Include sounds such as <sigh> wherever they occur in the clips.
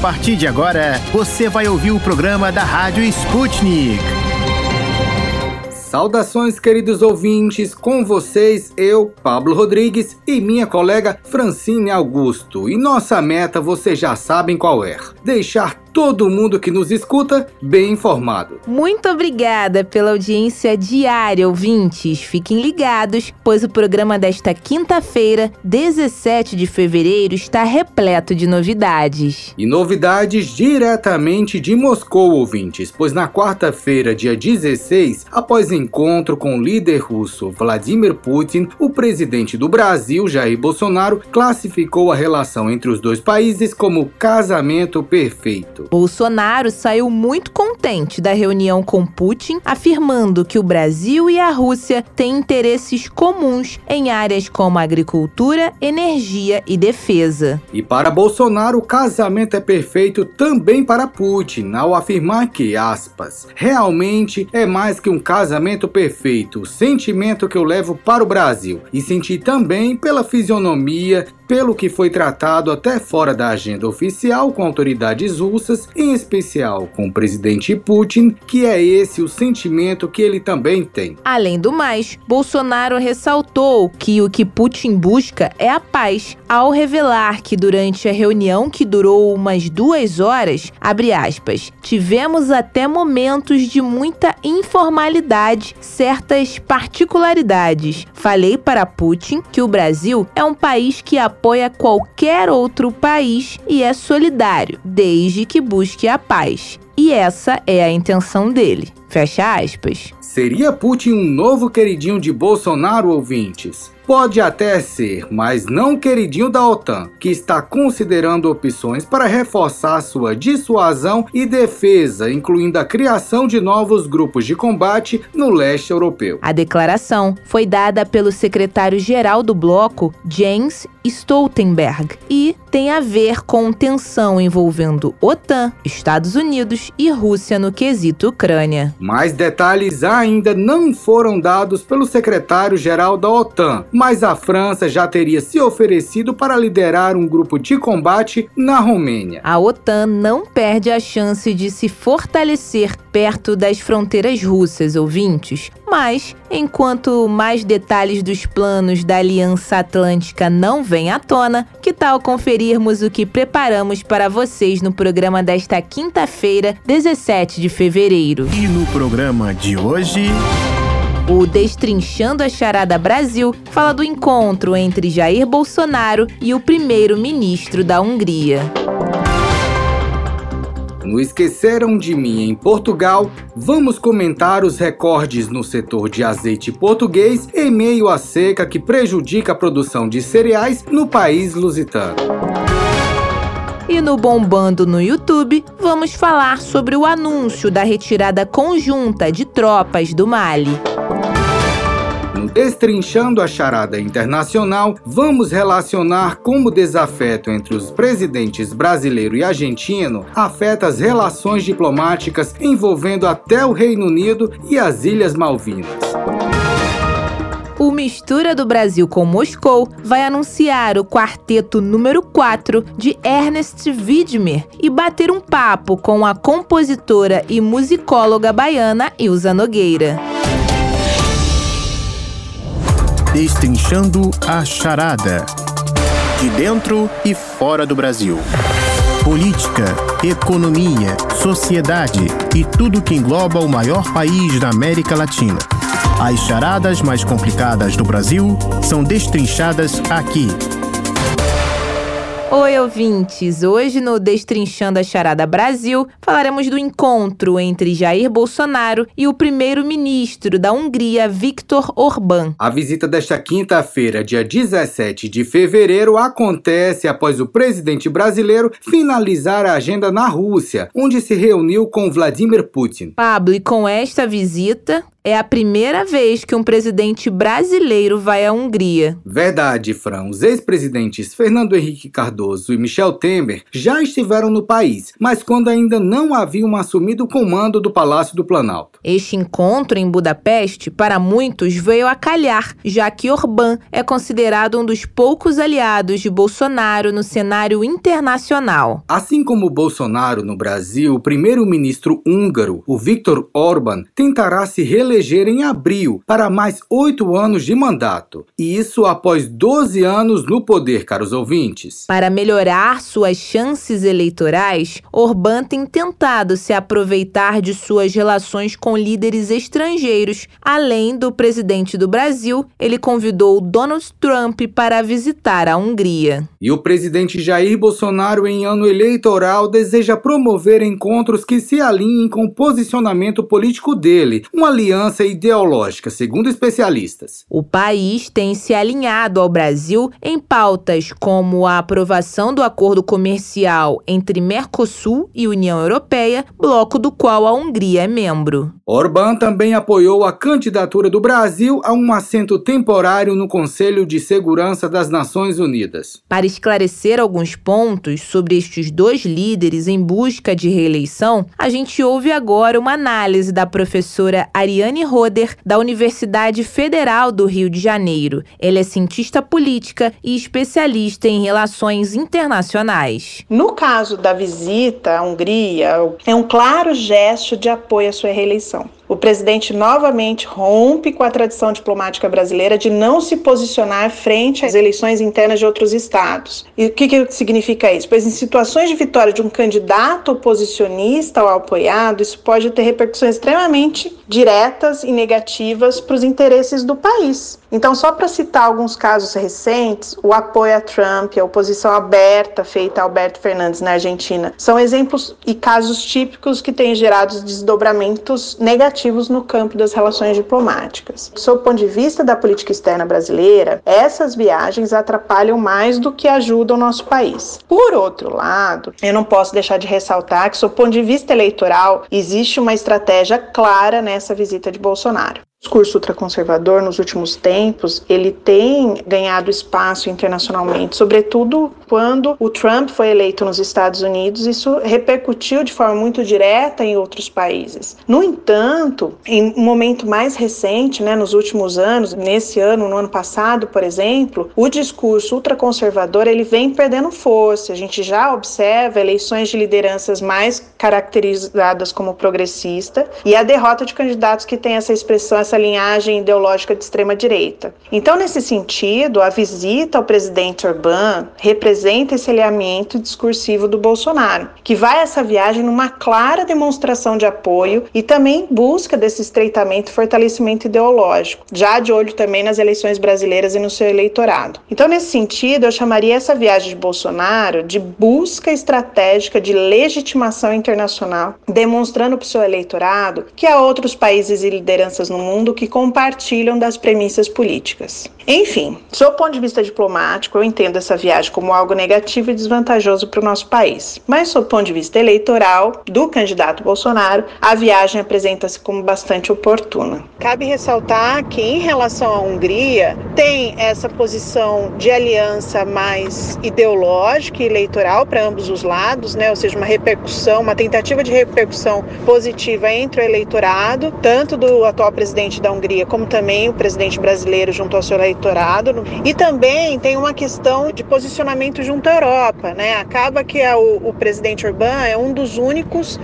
partir de agora, você vai ouvir o programa da Rádio Sputnik. Saudações, queridos ouvintes, com vocês, eu, Pablo Rodrigues e minha colega Francine Augusto. E nossa meta vocês já sabem qual é: deixar todo mundo que nos escuta bem informado. Muito obrigada pela audiência diária, ouvintes. Fiquem ligados, pois o programa desta quinta-feira, 17 de fevereiro, está repleto de novidades. E novidades diretamente de Moscou, ouvintes, pois na quarta-feira, dia 16, após encontro com o líder russo Vladimir Putin, o presidente do Brasil, Jair Bolsonaro, classificou a relação entre os dois países como casamento perfeito. Bolsonaro saiu muito contente da reunião com Putin, afirmando que o Brasil e a Rússia têm interesses comuns em áreas como agricultura, energia e defesa. E para Bolsonaro, o casamento é perfeito também para Putin, ao afirmar que, aspas, realmente é mais que um casamento perfeito, o sentimento que eu levo para o Brasil e senti também pela fisionomia, pelo que foi tratado até fora da agenda oficial com autoridades russas, em especial com o presidente Putin, que é esse o sentimento que ele também tem. Além do mais, Bolsonaro ressaltou que o que Putin busca é a paz, ao revelar que durante a reunião que durou umas duas horas, aspas, tivemos até momentos de muita informalidade, certas particularidades. Falei para Putin que o Brasil é um país que apoia apoia qualquer outro país e é solidário, desde que busque a paz. E essa é a intenção dele. Fecha aspas. Seria Putin um novo queridinho de Bolsonaro, ouvintes? Pode até ser, mas não queridinho da OTAN, que está considerando opções para reforçar sua dissuasão e defesa, incluindo a criação de novos grupos de combate no leste europeu. A declaração foi dada pelo secretário-geral do bloco, Jens Stoltenberg, e tem a ver com tensão envolvendo OTAN, Estados Unidos e Rússia no quesito Ucrânia. Mais detalhes ainda não foram dados pelo secretário-geral da OTAN, mas a França já teria se oferecido para liderar um grupo de combate na Romênia. A OTAN não perde a chance de se fortalecer perto das fronteiras russas, ouvintes. Mas, enquanto mais detalhes dos planos da Aliança Atlântica não vêm à tona, que tal conferirmos o que preparamos para vocês no programa desta quinta-feira, 17 de fevereiro? E no programa de hoje. O Destrinchando a Charada Brasil fala do encontro entre Jair Bolsonaro e o primeiro-ministro da Hungria. No Esqueceram de Mim em Portugal, vamos comentar os recordes no setor de azeite português em meio à seca que prejudica a produção de cereais no país lusitano. E no Bombando no YouTube, vamos falar sobre o anúncio da retirada conjunta de tropas do Mali. Destrinchando a charada internacional, vamos relacionar como o desafeto entre os presidentes brasileiro e argentino afeta as relações diplomáticas envolvendo até o Reino Unido e as Ilhas Malvinas. O Mistura do Brasil com Moscou vai anunciar o quarteto número 4 de Ernest Widmer e bater um papo com a compositora e musicóloga baiana Ilza Nogueira. Destrinchando a Charada. De dentro e fora do Brasil. Política, economia, sociedade e tudo que engloba o maior país da América Latina. As charadas mais complicadas do Brasil são destrinchadas aqui Oi, ouvintes! Hoje no Destrinchando a Charada Brasil, falaremos do encontro entre Jair Bolsonaro e o primeiro-ministro da Hungria, Viktor Orbán. A visita desta quinta-feira, dia 17 de fevereiro, acontece após o presidente brasileiro finalizar a agenda na Rússia, onde se reuniu com Vladimir Putin. Pablo, e com esta visita, é a primeira vez que um presidente brasileiro vai à Hungria. Verdade, Fran. Os ex-presidentes Fernando Henrique Cardoso e Michel Temer já estiveram no país, mas quando ainda não haviam assumido o comando do Palácio do Planalto. Este encontro em Budapeste, para muitos, veio a calhar, já que Orbán é considerado um dos poucos aliados de Bolsonaro no cenário internacional. Assim como Bolsonaro no Brasil, o primeiro-ministro húngaro, o Viktor Orbán, tentará se reeleger em abril para mais oito anos de mandato. E isso após 12 anos no poder, caros ouvintes. Para melhorar suas chances eleitorais, Orbán tem tentado se aproveitar de suas relações com líderes estrangeiros. Além do presidente do Brasil, ele convidou Donald Trump para visitar a Hungria. E o presidente Jair Bolsonaro, em ano eleitoral, deseja promover encontros que se alinhem com o posicionamento político dele, uma aliança ideológica, segundo especialistas. O país tem se alinhado ao Brasil em pautas como a aprovação do acordo comercial entre Mercosul e União Europeia, bloco do qual a Hungria é membro. Orbán também apoiou a candidatura do Brasil a um assento temporário no Conselho de Segurança das Nações Unidas. Para esclarecer alguns pontos sobre estes dois líderes em busca de reeleição, a gente ouve agora uma análise da professora Ariane Roder, da Universidade Federal do Rio de Janeiro. Ela é cientista política e especialista em relações internacionais. No caso da visita à Hungria, é um claro gesto de apoio à sua reeleição o presidente novamente rompe com a tradição diplomática brasileira de não se posicionar frente às eleições internas de outros estados. E o que, que significa isso? Pois em situações de vitória de um candidato oposicionista ou apoiado, isso pode ter repercussões extremamente diretas e negativas para os interesses do país. Então, só para citar alguns casos recentes, o apoio a Trump, a oposição aberta feita a Alberto Fernandes na Argentina, são exemplos e casos típicos que têm gerado desdobramentos negativos no campo das relações diplomáticas. Sob o ponto de vista da política externa brasileira, essas viagens atrapalham mais do que ajudam o nosso país. Por outro lado, eu não posso deixar de ressaltar que, sob o ponto de vista eleitoral, existe uma estratégia clara nessa visita de Bolsonaro. O discurso ultraconservador nos últimos tempos, ele tem ganhado espaço internacionalmente, sobretudo quando o Trump foi eleito nos Estados Unidos, isso repercutiu de forma muito direta em outros países. No entanto, em um momento mais recente, né, nos últimos anos, nesse ano, no ano passado, por exemplo, o discurso ultraconservador, ele vem perdendo força. A gente já observa eleições de lideranças mais caracterizadas como progressista e a derrota de candidatos que têm essa expressão essa linhagem ideológica de extrema direita. Então, nesse sentido, a visita ao presidente Orbán representa esse alinhamento discursivo do Bolsonaro, que vai essa viagem numa clara demonstração de apoio e também busca desse estreitamento e fortalecimento ideológico, já de olho também nas eleições brasileiras e no seu eleitorado. Então, nesse sentido, eu chamaria essa viagem de Bolsonaro de busca estratégica de legitimação internacional, demonstrando para o seu eleitorado que há outros países e lideranças no mundo mundo que compartilham das premissas políticas. Enfim, do ponto de vista diplomático, eu entendo essa viagem como algo negativo e desvantajoso para o nosso país. Mas, do ponto de vista eleitoral do candidato Bolsonaro, a viagem apresenta-se como bastante oportuna. Cabe ressaltar que, em relação à Hungria, tem essa posição de aliança mais ideológica e eleitoral para ambos os lados, né? ou seja, uma repercussão, uma tentativa de repercussão positiva entre o eleitorado, tanto do atual presidente da Hungria como também o presidente brasileiro junto ao seu eleitorado eleitorado. E também tem uma questão de posicionamento junto à Europa. Né? Acaba que a, o, o presidente Orbán é um dos únicos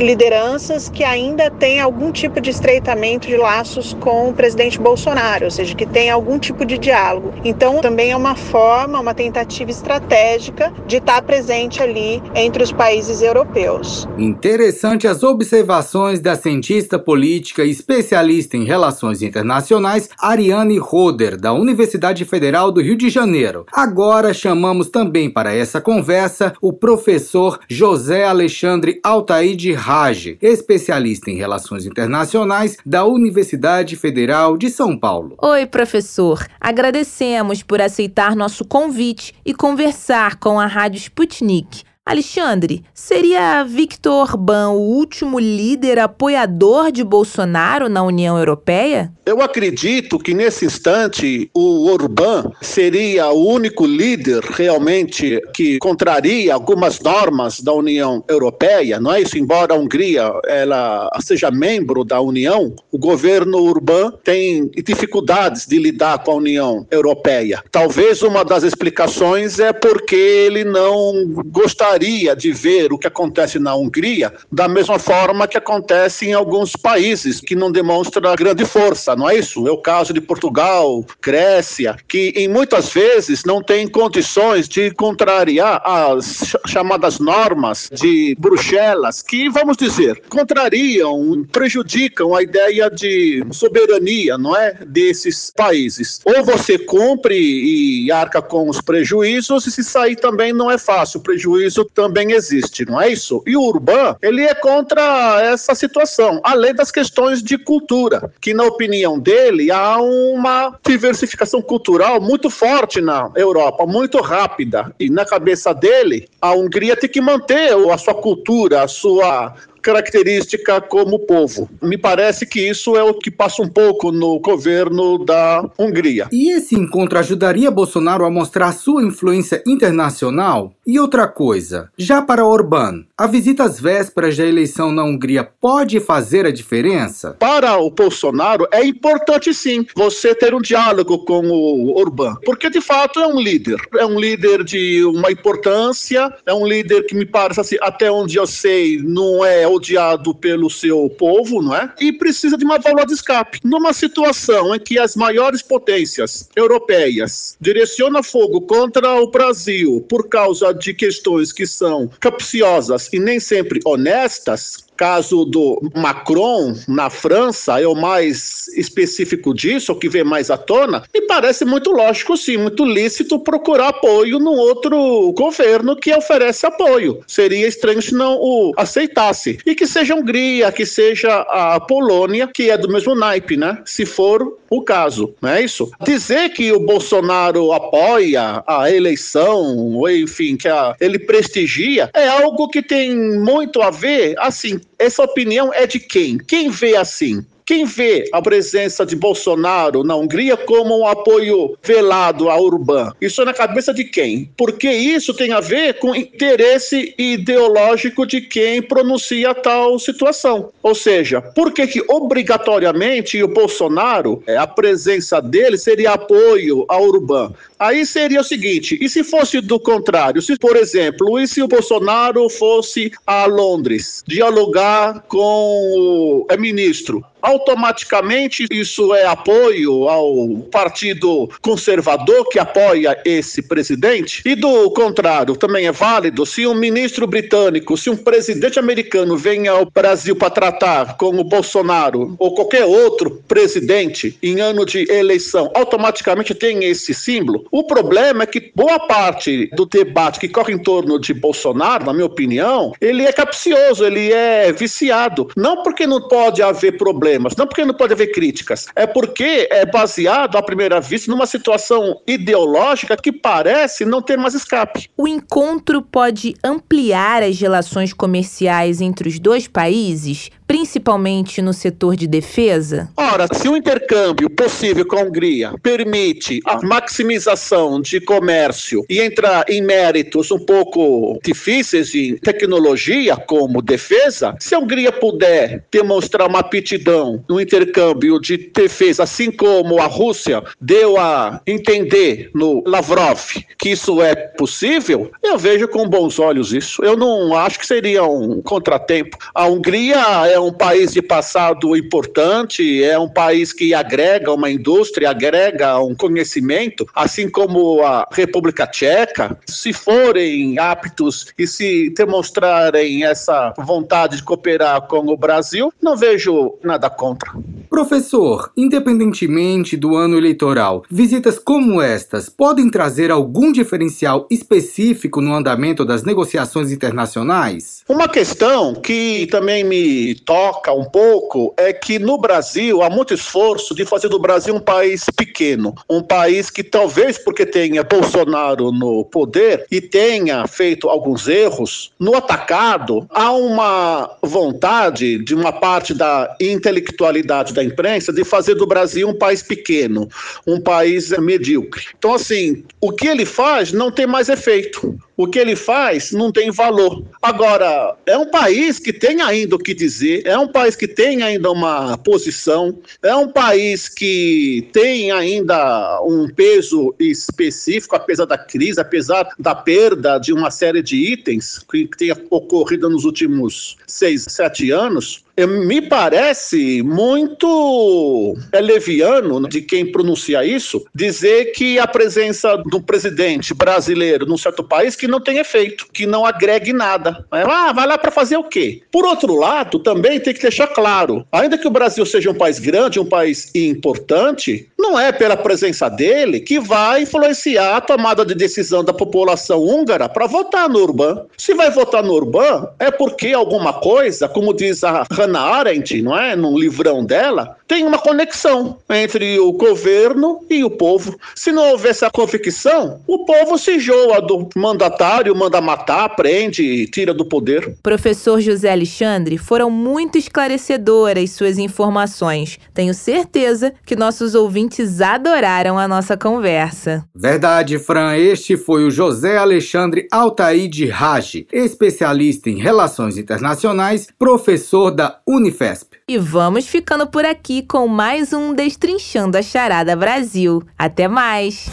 lideranças que ainda têm algum tipo de estreitamento de laços com o presidente Bolsonaro, ou seja, que tem algum tipo de diálogo. Então, também é uma forma, uma tentativa estratégica de estar presente ali entre os países europeus. Interessante as observações da cientista política e especialista em relações internacionais Ariane Roder, da Universidade Federal do Rio de Janeiro. Agora chamamos também para essa conversa o professor José Alexandre Altaide Rage, especialista em relações internacionais da Universidade Federal de São Paulo. Oi, professor. Agradecemos por aceitar nosso convite e conversar com a Rádio Sputnik. Alexandre, seria Victor Orbán o último líder apoiador de Bolsonaro na União Europeia? Eu acredito que nesse instante o Orbán seria o único líder realmente que contraria algumas normas da União Europeia, não é isso? Embora a Hungria ela seja membro da União, o governo Orbán tem dificuldades de lidar com a União Europeia. Talvez uma das explicações é porque ele não gostaria de ver o que acontece na Hungria da mesma forma que acontece em alguns países que não demonstram grande força não é isso? É o caso de Portugal, Grécia, que em muitas vezes não tem condições de contrariar as chamadas normas de Bruxelas, que, vamos dizer, contrariam, prejudicam a ideia de soberania, não é? Desses países. Ou você cumpre e arca com os prejuízos, e se sair também não é fácil, o prejuízo também existe, não é isso? E o Urban, ele é contra essa situação, além das questões de cultura, que na opinião dele, há uma diversificação cultural muito forte na Europa, muito rápida. E na cabeça dele, a Hungria tem que manter a sua cultura, a sua característica como povo. Me parece que isso é o que passa um pouco no governo da Hungria. E esse encontro ajudaria Bolsonaro a mostrar sua influência internacional? E outra coisa, já para Orbán, a visita às vésperas da eleição na Hungria pode fazer a diferença? Para o Bolsonaro é importante sim você ter um diálogo com o Orbán, porque de fato é um líder, é um líder de uma importância, é um líder que me parece assim, até onde eu sei, não é odiado pelo seu povo, não é? E precisa de uma válvula de escape. Numa situação em que as maiores potências europeias direcionam fogo contra o Brasil por causa de questões que são capciosas e nem sempre honestas, caso do Macron na França é o mais específico disso, o que vem mais à tona, me parece muito lógico, sim, muito lícito procurar apoio no outro governo que oferece apoio. Seria estranho se não o aceitasse. E que seja a Hungria, que seja a Polônia, que é do mesmo naipe, né? Se for o caso, não é isso? Dizer que o Bolsonaro apoia a eleição, ou enfim, que a, ele prestigia, é algo que tem muito a ver, assim, essa opinião é de quem? Quem vê assim? Quem vê a presença de Bolsonaro na Hungria como um apoio velado a Urbán? Isso é na cabeça de quem? Porque isso tem a ver com interesse ideológico de quem pronuncia tal situação. Ou seja, por que que obrigatoriamente o Bolsonaro, é, a presença dele seria apoio a Urbán? Aí seria o seguinte, e se fosse do contrário? Se, por exemplo, e se o Bolsonaro fosse a Londres dialogar com o é, ministro? Automaticamente isso é apoio ao Partido Conservador que apoia esse presidente? E do contrário, também é válido se um ministro britânico, se um presidente americano vem ao Brasil para tratar com o Bolsonaro ou qualquer outro presidente em ano de eleição, automaticamente tem esse símbolo? O problema é que boa parte do debate que corre em torno de Bolsonaro, na minha opinião, ele é capcioso, ele é viciado. Não porque não pode haver problema problemas, não porque não pode haver críticas, é porque é baseado, à primeira vista, numa situação ideológica que parece não ter mais escape. O encontro pode ampliar as relações comerciais entre os dois países, principalmente no setor de defesa? Ora, se o intercâmbio possível com a Hungria permite a maximização de comércio e entrar em méritos um pouco difíceis de tecnologia, como defesa, se a Hungria puder demonstrar uma aptidão no intercâmbio de defesa, assim como a Rússia deu a entender no Lavrov que isso é possível, eu vejo com bons olhos isso. Eu não acho que seria um contratempo. A Hungria é um país de passado importante, é um país que agrega uma indústria, agrega um conhecimento, assim como a República Tcheca. Se forem aptos e se demonstrarem essa vontade de cooperar com o Brasil, não vejo nada contra. Professor, independentemente do ano eleitoral, visitas como estas podem trazer algum diferencial específico no andamento das negociações internacionais? Uma questão que também me toca um pouco é que no Brasil há muito esforço de fazer do Brasil um país pequeno, um país que talvez porque tenha Bolsonaro no poder e tenha feito alguns erros, no atacado há uma vontade de uma parte da intelectualidade da imprensa de fazer do Brasil um país pequeno, um país medíocre. Então assim, o que ele faz não tem mais efeito o que ele faz não tem valor. Agora, é um país que tem ainda o que dizer, é um país que tem ainda uma posição, é um país que tem ainda um peso específico, apesar da crise, apesar da perda de uma série de itens que tenha ocorrido nos últimos seis, sete anos me parece muito leviano de quem pronuncia isso dizer que a presença do presidente brasileiro num certo país que não tem efeito, que não agregue nada. Ah, vai lá para fazer o quê? Por outro lado, também tem que deixar claro, ainda que o Brasil seja um país grande, um país importante, não é pela presença dele que vai influenciar a tomada de decisão da população húngara para votar no Urban. Se vai votar no Urban, é porque alguma coisa, como diz a Hannah Arendt, não é? Num livrão dela, tem uma conexão entre o governo e o povo. Se não houver essa convicção, o povo se joa do mandatário, manda matar, prende, tira do poder. Professor José Alexandre, foram muito esclarecedoras suas informações. Tenho certeza que nossos ouvintes adoraram a nossa conversa. Verdade, Fran. Este foi o José Alexandre Altaide Rage, especialista em relações internacionais, professor da Unifesp. E vamos ficando por aqui com mais um Destrinchando a Charada Brasil. Até mais!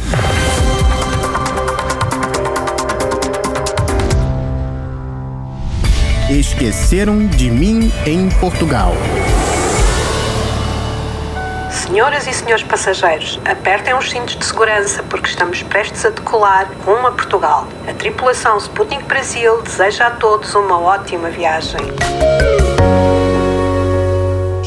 Esqueceram de mim em Portugal. Senhoras e senhores passageiros, apertem os cintos de segurança porque estamos prestes a decolar rumo a Portugal. A tripulação Sputnik Brasil deseja a todos uma ótima viagem.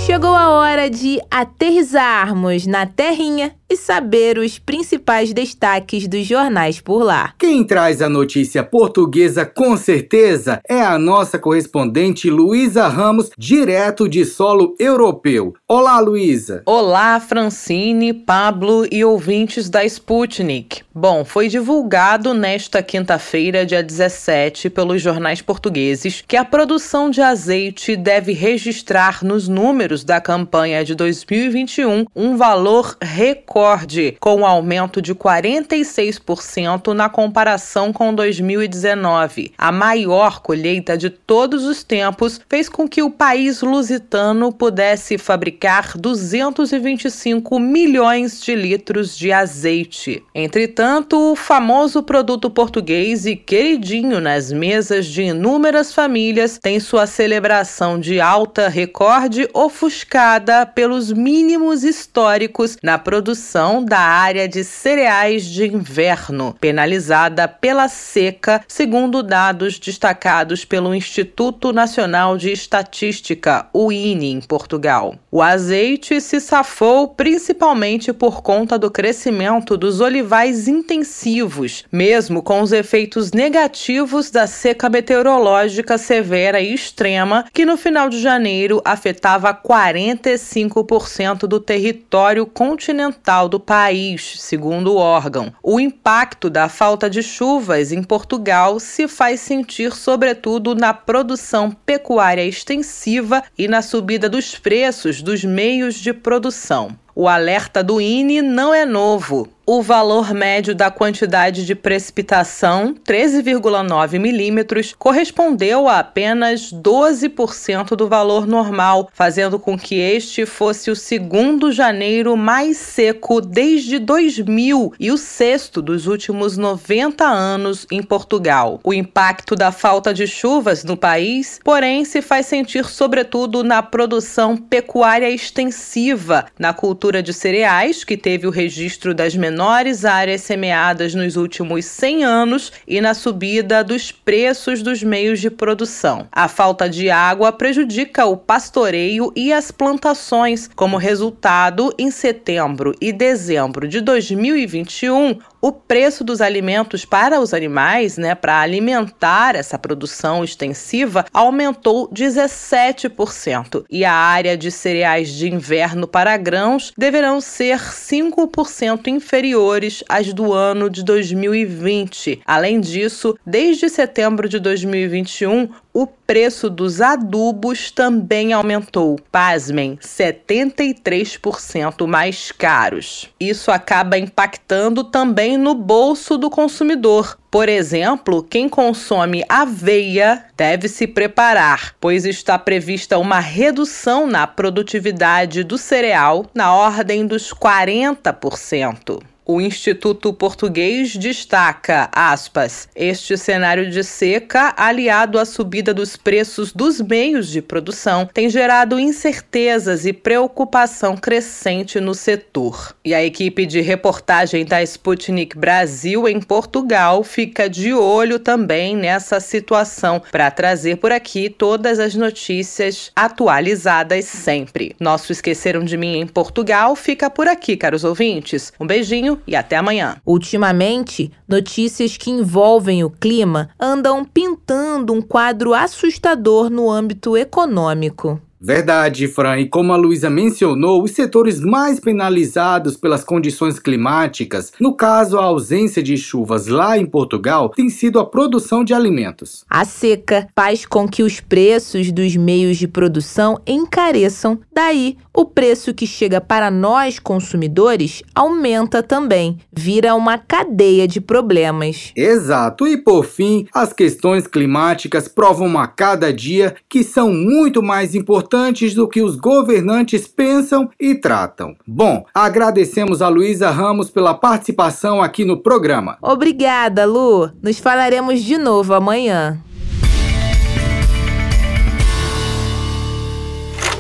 Chegou a hora de aterrizarmos na terrinha e saber os principais destaques dos jornais por lá. Quem traz a notícia portuguesa com certeza é a nossa correspondente Luísa Ramos, direto de solo europeu. Olá, Luísa. Olá, Francine, Pablo e ouvintes da Sputnik. Bom, foi divulgado nesta quinta-feira, dia 17, pelos jornais portugueses que a produção de azeite deve registrar nos números da campanha de 2021 um valor recorde recorde, com um aumento de 46% na comparação com 2019. A maior colheita de todos os tempos fez com que o país lusitano pudesse fabricar 225 milhões de litros de azeite. Entretanto, o famoso produto português e queridinho nas mesas de inúmeras famílias tem sua celebração de alta recorde ofuscada pelos mínimos históricos na produção da área de cereais de inverno, penalizada pela seca, segundo dados destacados pelo Instituto Nacional de Estatística, o INE, em Portugal. O azeite se safou principalmente por conta do crescimento dos olivais intensivos, mesmo com os efeitos negativos da seca meteorológica severa e extrema, que no final de janeiro afetava 45% do território continental do país, segundo o órgão. O impacto da falta de chuvas em Portugal se faz sentir sobretudo na produção pecuária extensiva e na subida dos preços dos meios de produção. O alerta do INE não é novo o valor médio da quantidade de precipitação, 13,9 milímetros, correspondeu a apenas 12% do valor normal, fazendo com que este fosse o segundo janeiro mais seco desde 2000 e o sexto dos últimos 90 anos em Portugal. O impacto da falta de chuvas no país, porém, se faz sentir sobretudo na produção pecuária extensiva, na cultura de cereais, que teve o registro das menores menores áreas semeadas nos últimos 100 anos e na subida dos preços dos meios de produção. A falta de água prejudica o pastoreio e as plantações. Como resultado, em setembro e dezembro de 2021, o preço dos alimentos para os animais, né, para alimentar essa produção extensiva, aumentou 17%. E a área de cereais de inverno para grãos deverão ser 5% inferiores às do ano de 2020. Além disso, desde setembro de 2021, o preço dos adubos também aumentou. Pasmem, 73% mais caros. Isso acaba impactando também no bolso do consumidor. Por exemplo, quem consome aveia deve se preparar, pois está prevista uma redução na produtividade do cereal na ordem dos 40%. O Instituto Português destaca, aspas, este cenário de seca, aliado à subida dos preços dos meios de produção, tem gerado incertezas e preocupação crescente no setor. E a equipe de reportagem da Sputnik Brasil em Portugal fica de olho também nessa situação para trazer por aqui todas as notícias atualizadas sempre. Nosso Esqueceram de Mim em Portugal fica por aqui, caros ouvintes. Um beijinho e até amanhã. Ultimamente, notícias que envolvem o clima andam pintando um quadro assustador no âmbito econômico. Verdade, Fran. E como a Luísa mencionou, os setores mais penalizados pelas condições climáticas, no caso a ausência de chuvas lá em Portugal, tem sido a produção de alimentos. A seca faz com que os preços dos meios de produção encareçam, daí o preço que chega para nós consumidores aumenta também, vira uma cadeia de problemas. Exato. E por fim, as questões climáticas provam a cada dia que são muito mais importantes do que os governantes pensam e tratam. Bom, agradecemos a Luísa Ramos pela participação aqui no programa. Obrigada, Lu. Nos falaremos de novo amanhã.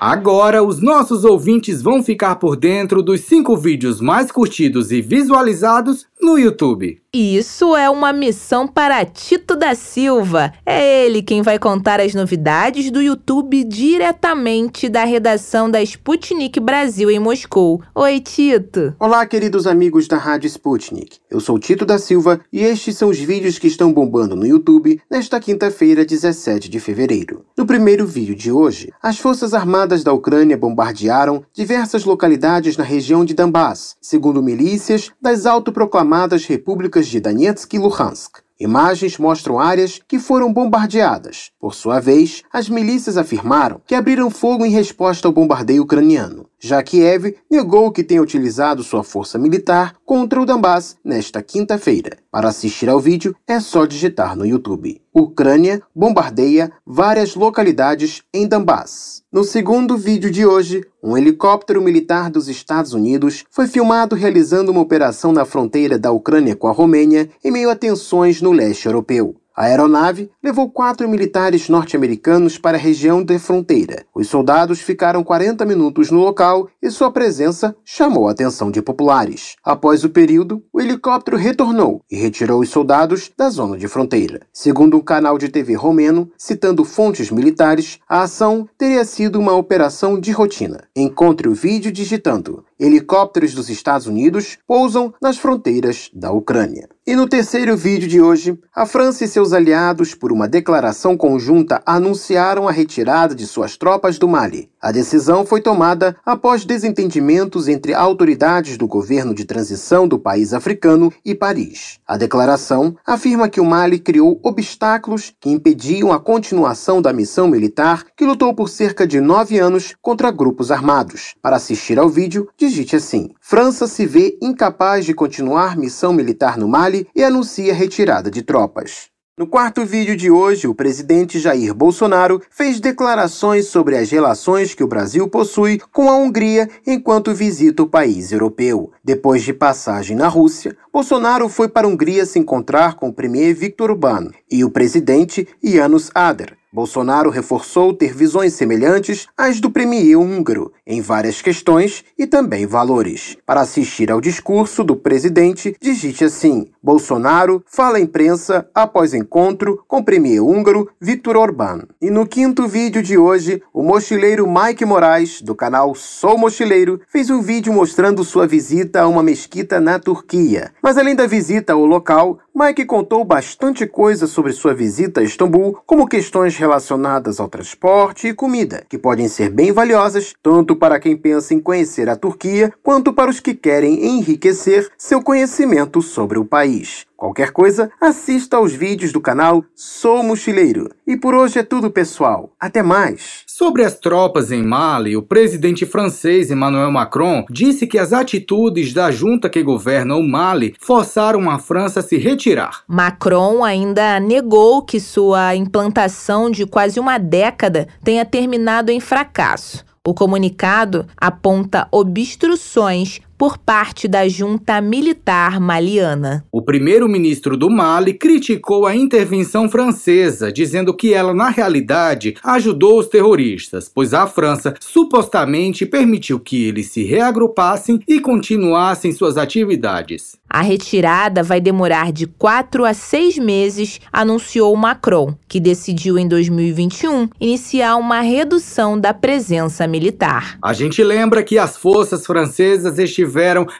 Agora, os nossos ouvintes vão ficar por dentro dos cinco vídeos mais curtidos e visualizados no YouTube. Isso é uma missão para Tito da Silva. É ele quem vai contar as novidades do YouTube diretamente da redação da Sputnik Brasil em Moscou. Oi, Tito. Olá, queridos amigos da Rádio Sputnik. Eu sou Tito da Silva e estes são os vídeos que estão bombando no YouTube nesta quinta-feira, 17 de fevereiro. No primeiro vídeo de hoje, as Forças Armadas da Ucrânia bombardearam diversas localidades na região de Donbass, segundo milícias das autoproclamadas repúblicas de Donetsk e Luhansk. Imagens mostram áreas que foram bombardeadas. Por sua vez, as milícias afirmaram que abriram fogo em resposta ao bombardeio ucraniano. Já Kiev negou que tenha utilizado sua força militar contra o Donbass nesta quinta-feira. Para assistir ao vídeo, é só digitar no YouTube. Ucrânia bombardeia várias localidades em Donbass. No segundo vídeo de hoje, um helicóptero militar dos Estados Unidos foi filmado realizando uma operação na fronteira da Ucrânia com a Romênia em meio a tensões no leste europeu. A aeronave levou quatro militares norte-americanos para a região de fronteira. Os soldados ficaram 40 minutos no local e sua presença chamou a atenção de populares. Após o período, o helicóptero retornou e retirou os soldados da zona de fronteira. Segundo um canal de TV romeno, citando fontes militares, a ação teria sido uma operação de rotina. Encontre o vídeo digitando helicópteros dos Estados Unidos pousam nas fronteiras da Ucrânia. E no terceiro vídeo de hoje, a França e seus aliados, por uma declaração conjunta, anunciaram a retirada de suas tropas do Mali. A decisão foi tomada após desentendimentos entre autoridades do governo de transição do país africano e Paris. A declaração afirma que o Mali criou obstáculos que impediam a continuação da missão militar que lutou por cerca de nove anos contra grupos armados. Para assistir ao vídeo, digite assim: França se vê incapaz de continuar missão militar no Mali e anuncia retirada de tropas. No quarto vídeo de hoje, o presidente Jair Bolsonaro fez declarações sobre as relações que o Brasil possui com a Hungria enquanto visita o país europeu. Depois de passagem na Rússia, Bolsonaro foi para a Hungria se encontrar com o premier Viktor Orbán e o presidente Janusz Ader. Bolsonaro reforçou ter visões semelhantes às do premier húngaro em várias questões e também valores. Para assistir ao discurso do presidente, digite assim: Bolsonaro fala à imprensa após encontro com o premier húngaro Viktor Orbán. E no quinto vídeo de hoje, o mochileiro Mike Moraes, do canal Sou Mochileiro, fez um vídeo mostrando sua visita a uma mesquita na Turquia. Mas além da visita ao local, Mike contou bastante coisa sobre sua visita a Istambul, como questões relacionadas ao transporte e comida, que podem ser bem valiosas tanto para quem pensa em conhecer a Turquia, quanto para os que querem enriquecer seu conhecimento sobre o país. Qualquer coisa, assista aos vídeos do canal Sou Mochileiro. E por hoje é tudo, pessoal. Até mais! Sobre as tropas em Mali, o presidente francês Emmanuel Macron disse que as atitudes da junta que governa o Mali forçaram a França a se retirar. Macron ainda negou que sua implantação de quase uma década tenha terminado em fracasso. O comunicado aponta obstruções por parte da junta militar maliana. O primeiro-ministro do Mali criticou a intervenção francesa, dizendo que ela, na realidade, ajudou os terroristas, pois a França supostamente permitiu que eles se reagrupassem e continuassem suas atividades. A retirada vai demorar de quatro a seis meses, anunciou Macron, que decidiu em 2021 iniciar uma redução da presença militar. A gente lembra que as forças francesas estiveram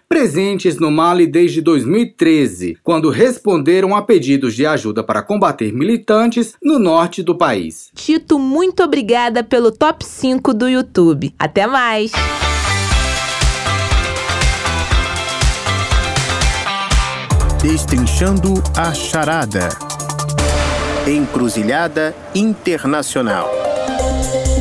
presentes no Mali desde 2013, quando responderam a pedidos de ajuda para combater militantes no norte do país. Tito, muito obrigada pelo top 5 do YouTube. Até mais! Destrinchando a Charada. Encruzilhada Internacional.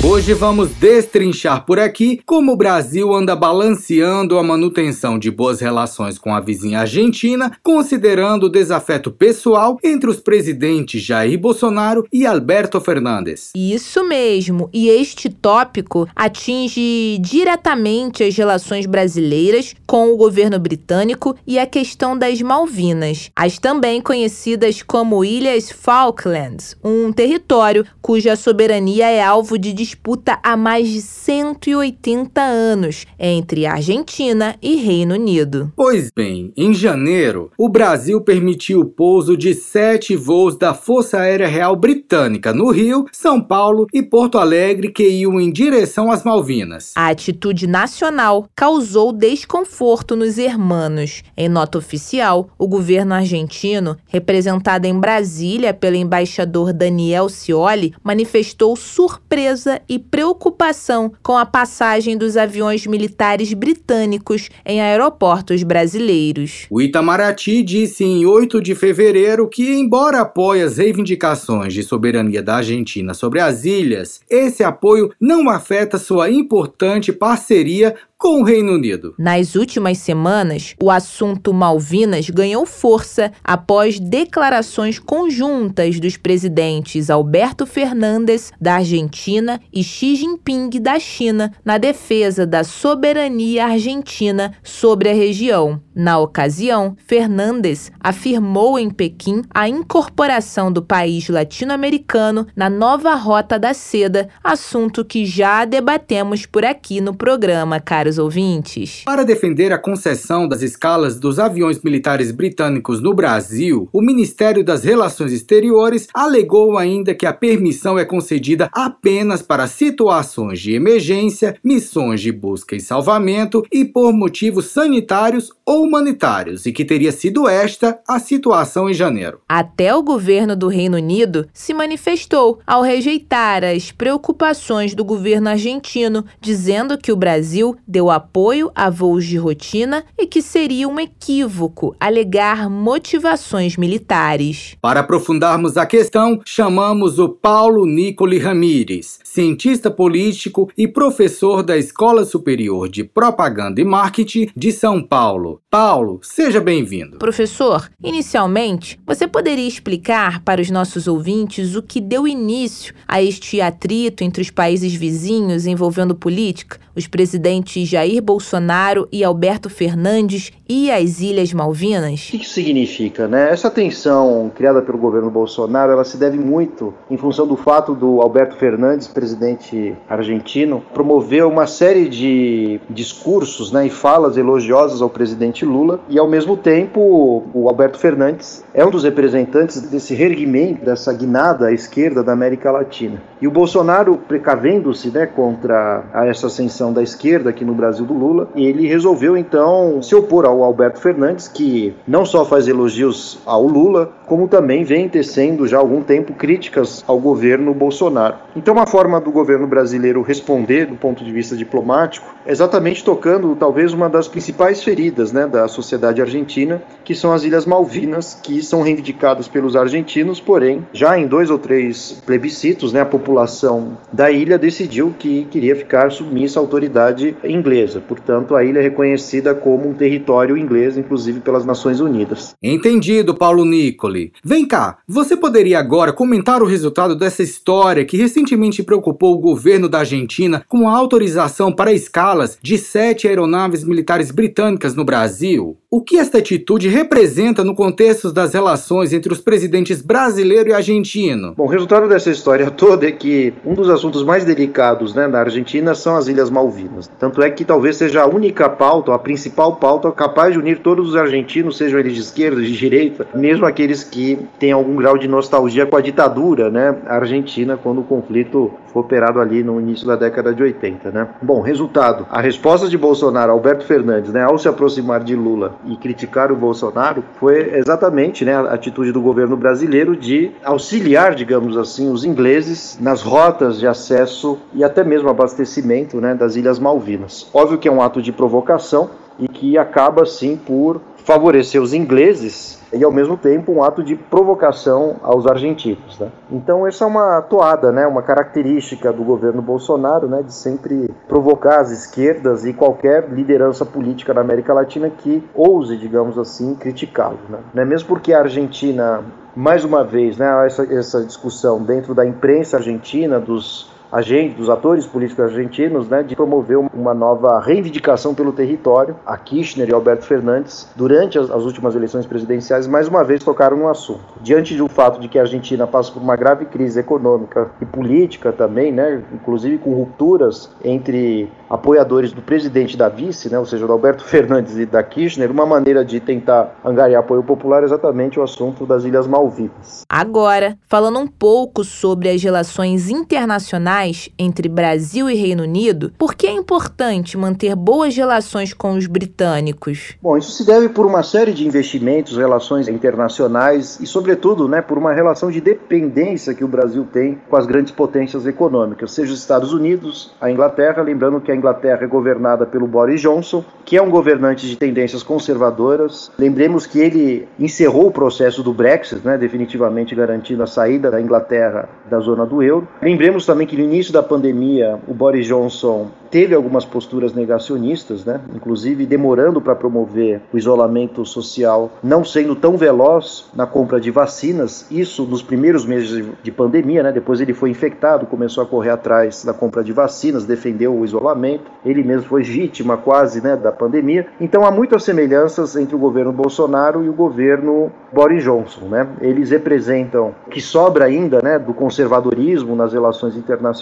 Hoje vamos destrinchar por aqui como o Brasil anda balanceando a manutenção de boas relações com a vizinha Argentina, considerando o desafeto pessoal entre os presidentes Jair Bolsonaro e Alberto Fernandes. Isso mesmo, e este tópico atinge diretamente as relações brasileiras com o governo britânico e a questão das Malvinas, as também conhecidas como Ilhas Falklands, um território cuja soberania é alvo de disputa há mais de 180 anos entre Argentina e Reino Unido. Pois bem, em janeiro, o Brasil permitiu o pouso de sete voos da Força Aérea Real Britânica no Rio, São Paulo e Porto Alegre que iam em direção às Malvinas. A atitude nacional causou desconforto nos hermanos. Em nota oficial, o governo argentino, representado em Brasília pelo embaixador Daniel Scioli, manifestou surpresa e preocupação com a passagem dos aviões militares britânicos em aeroportos brasileiros. O Itamaraty disse em 8 de fevereiro que, embora apoie as reivindicações de soberania da Argentina sobre as ilhas, esse apoio não afeta sua importante parceria com o Reino Unido. Nas últimas semanas, o assunto Malvinas ganhou força após declarações conjuntas dos presidentes Alberto Fernandes, da Argentina, e Xi Jinping, da China, na defesa da soberania argentina sobre a região. Na ocasião, Fernandes afirmou em Pequim a incorporação do país latino-americano na nova Rota da Seda, assunto que já debatemos por aqui no programa, caros ouvintes. Para defender a concessão das escalas dos aviões militares britânicos no Brasil, o Ministério das Relações Exteriores alegou ainda que a permissão é concedida apenas para situações de emergência, missões de busca e salvamento e por motivos sanitários ou humanitários, e que teria sido esta a situação em janeiro. Até o governo do Reino Unido se manifestou ao rejeitar as preocupações do governo argentino, dizendo que o Brasil deu apoio a voos de rotina e que seria um equívoco alegar motivações militares. Para aprofundarmos a questão, chamamos o Paulo Nicoli Ramires, cientista político e professor da Escola Superior de Propaganda e Marketing de São Paulo. Paulo, seja bem-vindo. Professor, inicialmente, você poderia explicar para os nossos ouvintes o que deu início a este atrito entre os países vizinhos envolvendo política? Os presidentes Jair Bolsonaro e Alberto Fernandes e as Ilhas Malvinas? O que isso significa, né? Essa tensão criada pelo governo Bolsonaro, ela se deve muito em função do fato do Alberto Fernandes, presidente argentino, promover uma série de discursos né, e falas elogiosas ao presidente Lula e, ao mesmo tempo, o Alberto Fernandes é um dos representantes desse reerguimento, dessa guinada à esquerda da América Latina. E o Bolsonaro, precavendo-se né, contra essa ascensão da esquerda aqui no Brasil do Lula, ele resolveu então se opor ao Alberto Fernandes, que não só faz elogios ao Lula, como também vem tecendo já há algum tempo críticas ao governo Bolsonaro. Então, uma forma do governo brasileiro responder do ponto de vista diplomático é exatamente tocando talvez uma das principais feridas né, da sociedade argentina, que são as Ilhas Malvinas, que são reivindicadas pelos argentinos, porém, já em dois ou três plebiscitos, né, a população da ilha decidiu que queria ficar submissa à autoridade inglesa. Portanto, a ilha é reconhecida como um território inglês, inclusive pelas Nações Unidas. Entendido, Paulo Nicoli. Vem cá, você poderia agora comentar o resultado dessa história que recentemente preocupou o governo da Argentina com a autorização para escalas de sete aeronaves militares britânicas no Brasil? O que esta atitude representa no contexto das relações entre os presidentes brasileiro e argentino? Bom, o resultado dessa história <laughs> toda é que um dos assuntos mais delicados né, na Argentina são as Ilhas Malvinas. Tanto é que talvez seja a única pauta, a principal pauta capaz de unir todos os argentinos, sejam eles de esquerda, de direita, mesmo aqueles que têm algum grau de nostalgia com a ditadura né, argentina, quando o conflito foi operado ali no início da década de 80. Né? Bom, resultado: a resposta de Bolsonaro, Alberto Fernandes, né, ao se aproximar de Lula e criticar o Bolsonaro foi exatamente né, a atitude do governo brasileiro de auxiliar, digamos assim, os ingleses nas rotas de acesso e até mesmo abastecimento né, das Ilhas Malvinas. Óbvio que é um ato de provocação e que acaba, sim, por favorecer os ingleses e ao mesmo tempo um ato de provocação aos argentinos. Né? Então essa é uma toada, né? uma característica do governo Bolsonaro né? de sempre provocar as esquerdas e qualquer liderança política na América Latina que ouse, digamos assim, criticá-lo. Né? É mesmo porque a Argentina, mais uma vez, né, essa, essa discussão dentro da imprensa argentina, dos agentes, dos atores políticos argentinos, né, de promover uma nova reivindicação pelo território. A Kirchner e Alberto Fernandes, durante as, as, últimas eleições presidenciais, mais uma vez tocaram no assunto. Diante do fato de que a Argentina passa por uma grave crise econômica e política também, né, inclusive com rupturas entre apoiadores do presidente da vice, né, ou seja, do Alberto Fernandes e da Kirchner, uma maneira de tentar angariar apoio popular é exatamente o assunto das Ilhas Malvinas. Agora, falando um pouco sobre as relações internacionais entre Brasil e Reino Unido, por que é importante manter boas relações com os britânicos? Bom, isso se deve por uma série de investimentos, relações internacionais e, sobretudo, né, por uma relação de dependência que o Brasil tem com as grandes potências econômicas, seja os Estados Unidos, a Inglaterra, lembrando que a Inglaterra é governada pelo Boris Johnson, que é um governante de tendências conservadoras. Lembremos que ele encerrou o processo do Brexit, né, definitivamente garantindo a saída da Inglaterra da zona do euro. Lembremos também que início da pandemia, o Boris Johnson teve algumas posturas negacionistas, né, inclusive demorando para promover o isolamento social, não sendo tão veloz na compra de vacinas, isso nos primeiros meses de pandemia, né, depois ele foi infectado, começou a correr atrás da compra de vacinas, defendeu o isolamento ele mesmo foi vítima quase né, da pandemia. Então há muitas semelhanças entre o governo Bolsonaro e o governo Boris Johnson. Né? Eles representam o que sobra ainda né, do conservadorismo nas relações internacionais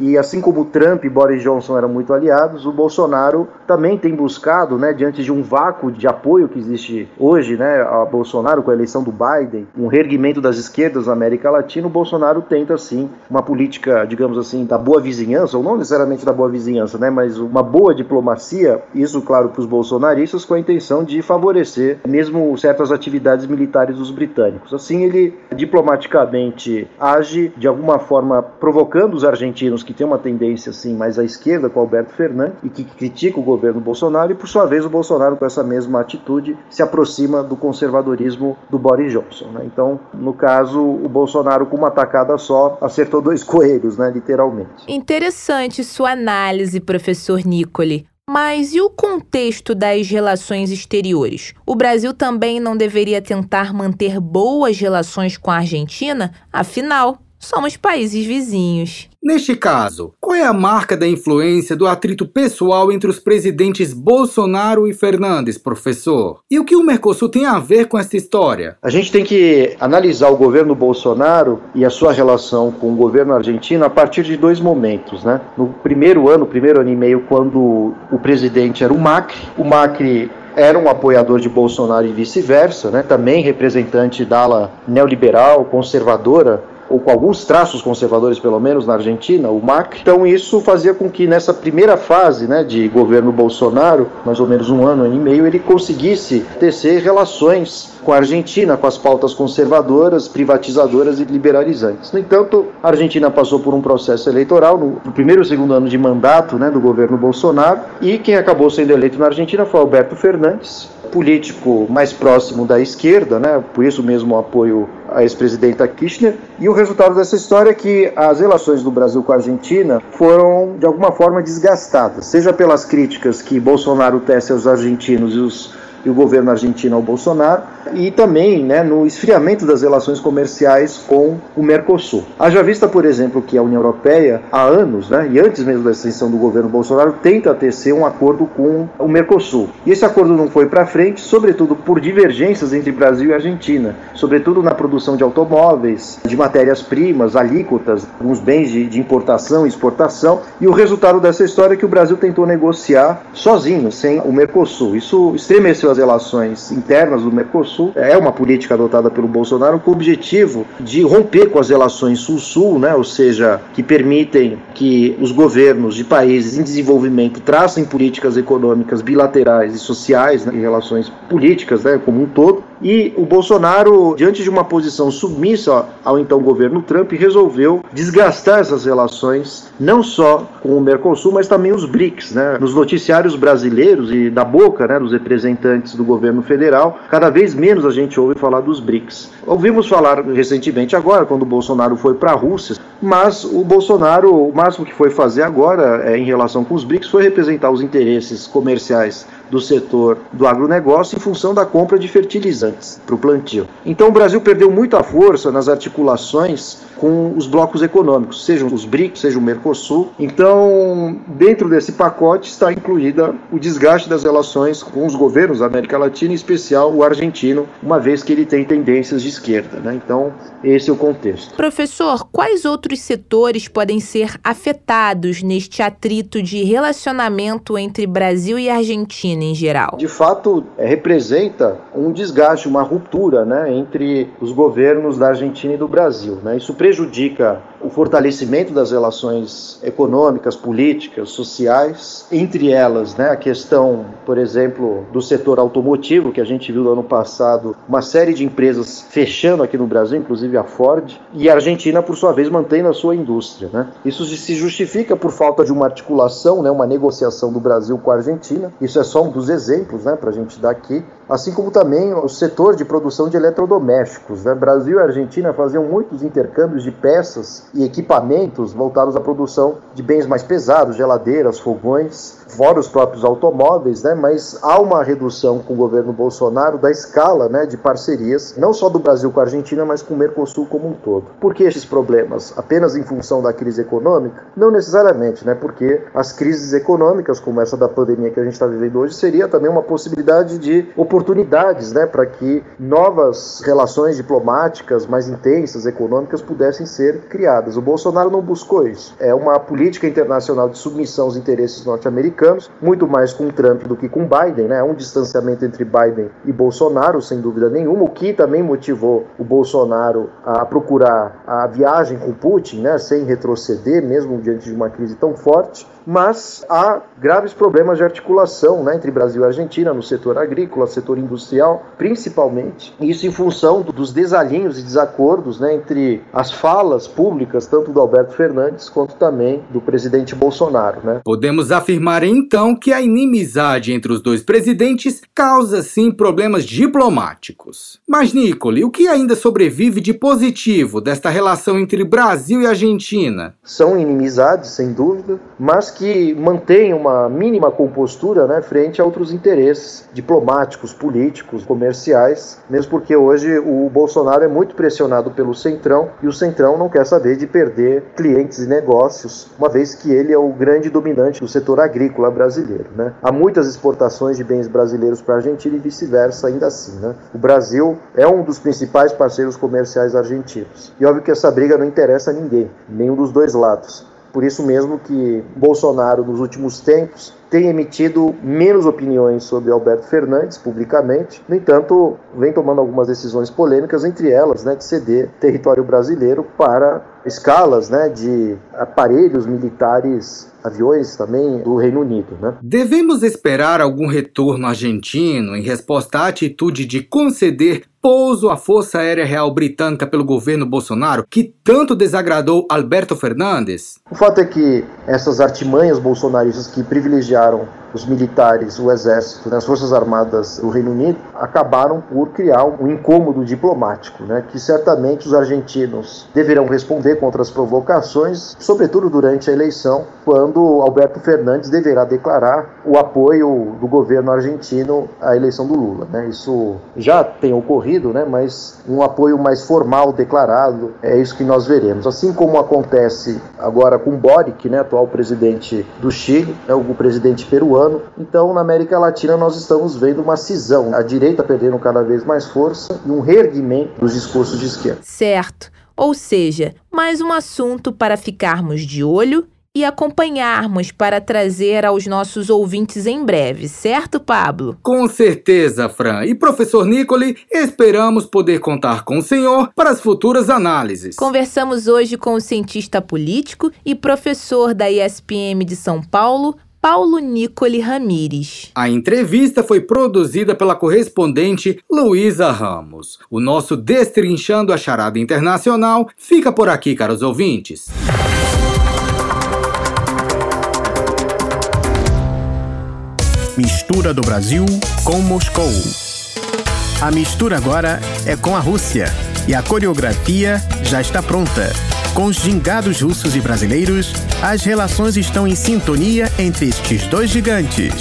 e assim como Trump e Boris Johnson eram muito aliados, o Bolsonaro também tem buscado, né, diante de um vácuo de apoio que existe hoje né, a Bolsonaro com a eleição do Biden, um reerguimento das esquerdas na América Latina, o Bolsonaro tenta sim uma política, digamos assim, da boa vizinhança, ou não necessariamente da boa vizinhança, né, mas uma boa diplomacia, isso claro para os bolsonaristas, com a intenção de favorecer mesmo certas atividades militares dos britânicos. Assim ele diplomaticamente age de alguma forma provocando apoiando os argentinos que têm uma tendência assim mais à esquerda com Alberto Fernandes e que critica o governo Bolsonaro e por sua vez o Bolsonaro com essa mesma atitude se aproxima do conservadorismo do Boris Johnson. Né? Então, no caso, o Bolsonaro com uma tacada só acertou dois <laughs> coelhos, né, literalmente. Interessante sua análise, professor Nicoli. Mas e o contexto das relações exteriores? O Brasil também não deveria tentar manter boas relações com a Argentina? Afinal, somos países vizinhos. Neste caso, qual é a marca da influência do atrito pessoal entre os presidentes Bolsonaro e Fernandes, professor? E o que o Mercosul tem a ver com essa história? A gente tem que analisar o governo Bolsonaro e a sua relação com o governo argentino a partir de dois momentos, né? No primeiro ano, primeiro ano e meio, quando o presidente era o Macri, o Macri era um apoiador de Bolsonaro e vice-versa, né? também representante da ala neoliberal, conservadora ou com alguns traços conservadores, pelo menos na Argentina, o Macri. Então isso fazia com que nessa primeira fase né, de governo Bolsonaro, mais ou menos um ano, ano e meio, ele conseguisse tecer relações com a Argentina, com as pautas conservadoras, privatizadoras e liberalizantes. No entanto, a Argentina passou por um processo eleitoral no, primeiro e segundo ano de mandato né, do governo Bolsonaro, e quem acabou sendo eleito na Argentina foi Alberto Fernandes, político mais próximo da esquerda, né, por isso mesmo o apoio à ex-presidenta Kirchner. E o resultado dessa história é que as relações do Brasil com a Argentina foram, de alguma forma, desgastadas, seja pelas críticas que Bolsonaro tece aos argentinos e os e o governo argentino ao Bolsonaro, e também né, no esfriamento das relações comerciais com o Mercosul. Haja vista, por exemplo, que a União Europeia, há anos, né, e antes mesmo da extensão do governo Bolsonaro, tenta tecer um acordo com o Mercosul. E esse acordo não foi para frente, sobretudo por divergências entre Brasil e Argentina, sobretudo na produção de automóveis, de matérias-primas, alíquotas, alguns bens de, de importação e exportação, e o resultado dessa história é que o Brasil tentou negociar sozinho, sem o Mercosul. Isso estremeceu as relações internas do Mercosul. É uma política adotada pelo Bolsonaro com o objetivo de romper com as relações Sul-Sul, né? ou seja, que permitem que os governos de países em desenvolvimento tracem políticas econômicas bilaterais e sociais né? relações políticas né? como um todo. E o Bolsonaro, diante de uma posição submissa ao então governo Trump, resolveu desgastar essas relações, não só com o Mercosul, mas também os BRICS. Né? Nos noticiários brasileiros e da boca né, dos representantes do governo federal, cada vez menos a gente ouve falar dos BRICS. Ouvimos falar recentemente agora, quando o Bolsonaro foi para a Rússia, mas o Bolsonaro, o máximo que foi fazer agora é, em relação com os BRICS foi representar os interesses comerciais do setor do agronegócio em função da compra de fertilizantes para o plantio. Então o Brasil perdeu muita força nas articulações com os blocos econômicos, sejam os BRICS, seja o Mercosul. Então, dentro desse pacote está incluída o desgaste das relações com os governos da América Latina, em especial o argentino, uma vez que ele tem tendências de esquerda. Né? Então, esse é o contexto. Professor, quais outros setores podem ser afetados neste atrito de relacionamento entre Brasil e Argentina em geral? De fato, é, representa um desgaste, uma ruptura né, entre os governos da Argentina e do Brasil. Né? Isso prejudica o fortalecimento das relações econômicas, políticas, sociais, entre elas né, a questão, por exemplo, do setor automotivo, que a gente viu no ano passado, uma série de empresas fechando aqui no Brasil, inclusive a Ford, e a Argentina, por sua vez, mantendo a sua indústria. Né? Isso se justifica por falta de uma articulação, né, uma negociação do Brasil com a Argentina, isso é só um dos exemplos né, para a gente dar aqui, assim como também o setor de produção de eletrodomésticos. Né? Brasil e Argentina faziam muitos intercâmbios de peças e equipamentos voltados à produção de bens mais pesados, geladeiras, fogões, fora os próprios automóveis, né? mas há uma redução com o governo Bolsonaro da escala né, de parcerias, não só do Brasil com a Argentina, mas com o Mercosul como um todo. Por que esses problemas? Apenas em função da crise econômica? Não necessariamente, né? porque as crises econômicas, como essa da pandemia que a gente está vivendo hoje, seria também uma possibilidade de oportunidades né, para que novas relações diplomáticas mais intensas, econômicas, pudessem ser criadas. O Bolsonaro não buscou isso. É uma política internacional de submissão aos interesses norte-americanos, muito mais com Trump do que com Biden, né? Um distanciamento entre Biden e Bolsonaro, sem dúvida nenhuma, o que também motivou o Bolsonaro a procurar a viagem com Putin, né? Sem retroceder, mesmo diante de uma crise tão forte mas há graves problemas de articulação né, entre Brasil e Argentina no setor agrícola, setor industrial, principalmente, isso em função dos desalinhos e desacordos né, entre as falas públicas, tanto do Alberto Fernandes quanto também do presidente Bolsonaro. Né? Podemos afirmar então que a inimizade entre os dois presidentes causa sim problemas diplomáticos. Mas, Nicole, o que ainda sobrevive de positivo desta relação entre Brasil e Argentina? São inimizades, sem dúvida, mas que mantêm uma mínima compostura né, frente a outros interesses diplomáticos, políticos, comerciais, mesmo porque hoje o Bolsonaro é muito pressionado pelo Centrão e o Centrão não quer saber de perder clientes e negócios, uma vez que ele é o grande dominante do setor agrícola brasileiro. Né? Há muitas exportações de bens brasileiros para a Argentina e vice-versa, ainda assim. Né? O Brasil é um dos principais parceiros comerciais argentinos. E óbvio que essa briga não interessa a ninguém, nenhum dos dois lados. Por isso mesmo que Bolsonaro, nos últimos tempos, tem emitido menos opiniões sobre Alberto Fernandes publicamente. No entanto, vem tomando algumas decisões polêmicas, entre elas né, de ceder território brasileiro para escalas né, de aparelhos militares, aviões também do Reino Unido. Né? Devemos esperar algum retorno argentino em resposta à atitude de conceder pouso à Força Aérea Real Britânica pelo governo Bolsonaro, que tanto desagradou Alberto Fernandes? O fato é que essas artimanhas bolsonaristas que privilegiaram os militares, o exército, né, as forças armadas do Reino Unido acabaram por criar um incômodo diplomático, né, que certamente os argentinos deverão responder contra as provocações, sobretudo durante a eleição, quando Alberto Fernandes deverá declarar o apoio do governo argentino à eleição do Lula. Né. Isso já tem ocorrido, né, mas um apoio mais formal declarado é isso que nós veremos. Assim como acontece agora com Boric, né, atual presidente do Chile, né, o presidente peruano ano. Então, na América Latina, nós estamos vendo uma cisão, a direita perdendo cada vez mais força e um reerguimento dos discursos de esquerda. Certo. Ou seja, mais um assunto para ficarmos de olho e acompanharmos para trazer aos nossos ouvintes em breve, certo, Pablo? Com certeza, Fran. E professor Nicole, esperamos poder contar com o senhor para as futuras análises. Conversamos hoje com o cientista político e professor da ISPM de São Paulo, Paulo Nicole Ramires. A entrevista foi produzida pela correspondente Luísa Ramos. O nosso Destrinchando a Charada Internacional fica por aqui, caros ouvintes. Mistura do Brasil com Moscou. A mistura agora é com a Rússia e a coreografia já está pronta. Com os gingados russos e brasileiros, as relações estão em sintonia entre estes dois gigantes.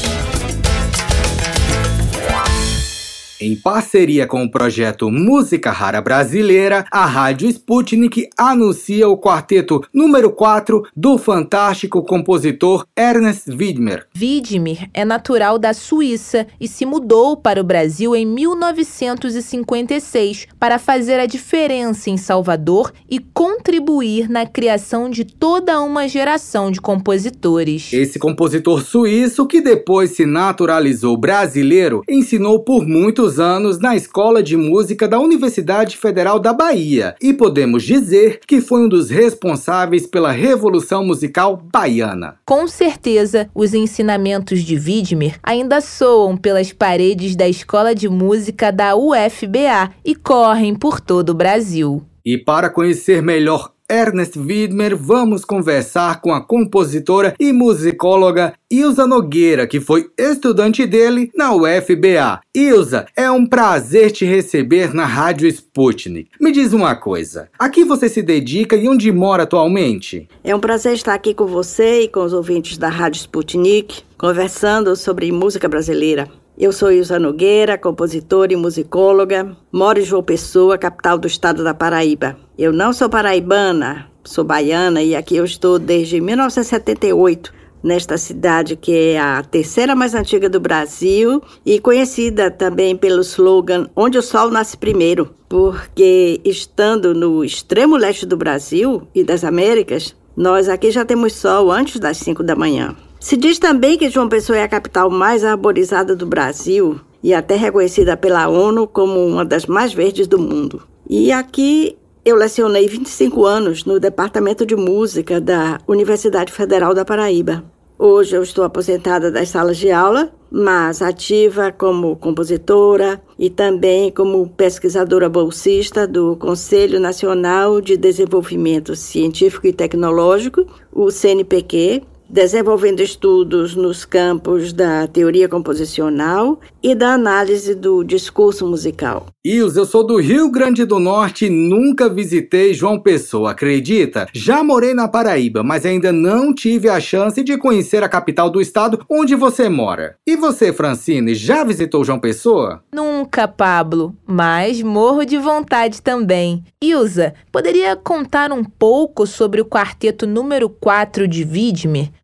Em parceria com o projeto Música Rara Brasileira, a Rádio Sputnik anuncia o quarteto número 4 do fantástico compositor Ernest Widmer. Widmer é natural da Suíça e se mudou para o Brasil em 1956 para fazer a diferença em Salvador e contribuir na criação de toda uma geração de compositores. Esse compositor suíço, que depois se naturalizou brasileiro, ensinou por muitos muitos anos na Escola de Música da Universidade Federal da Bahia e podemos dizer que foi um dos responsáveis pela Revolução Musical Baiana. Com certeza, os ensinamentos de Widmer ainda soam pelas paredes da Escola de Música da UFBA e correm por todo o Brasil. E para conhecer melhor Ernest Widmer, vamos conversar com a compositora e musicóloga Ilza Nogueira, que foi estudante dele na UFBA. Ilza, é um prazer te receber na Rádio Sputnik. Me diz uma coisa, a que você se dedica e onde mora atualmente? É um prazer estar aqui com você e com os ouvintes da Rádio Sputnik, conversando sobre música brasileira. Eu sou Ilza Nogueira, compositora e musicóloga. Moro em João Pessoa, capital do estado da Paraíba. Eu não sou paraibana, sou baiana e aqui eu estou desde 1978, nesta cidade que é a terceira mais antiga do Brasil e conhecida também pelo slogan Onde o Sol Nasce Primeiro, porque estando no extremo leste do Brasil e das Américas, nós aqui já temos sol antes das 5 da manhã. Se diz também que João Pessoa é a capital mais arborizada do Brasil e até reconhecida pela ONU como uma das mais verdes do mundo. E aqui eu lecionei 25 anos no Departamento de Música da Universidade Federal da Paraíba. Hoje eu estou aposentada das salas de aula, mas ativa como compositora e também como pesquisadora bolsista do Conselho Nacional de Desenvolvimento Científico e Tecnológico, o CNPq, desenvolvendo estudos nos campos da teoria composicional e da análise do discurso musical. Ilse, eu sou do Rio Grande do Norte e nunca visitei João Pessoa, acredita? Já morei na Paraíba, mas ainda não tive a chance de conhecer a capital do estado onde você mora. E você, Francine, já visitou João Pessoa? Nunca, Pablo, mas morro de vontade também. Ilza, poderia contar um pouco sobre o quarteto número 4 de?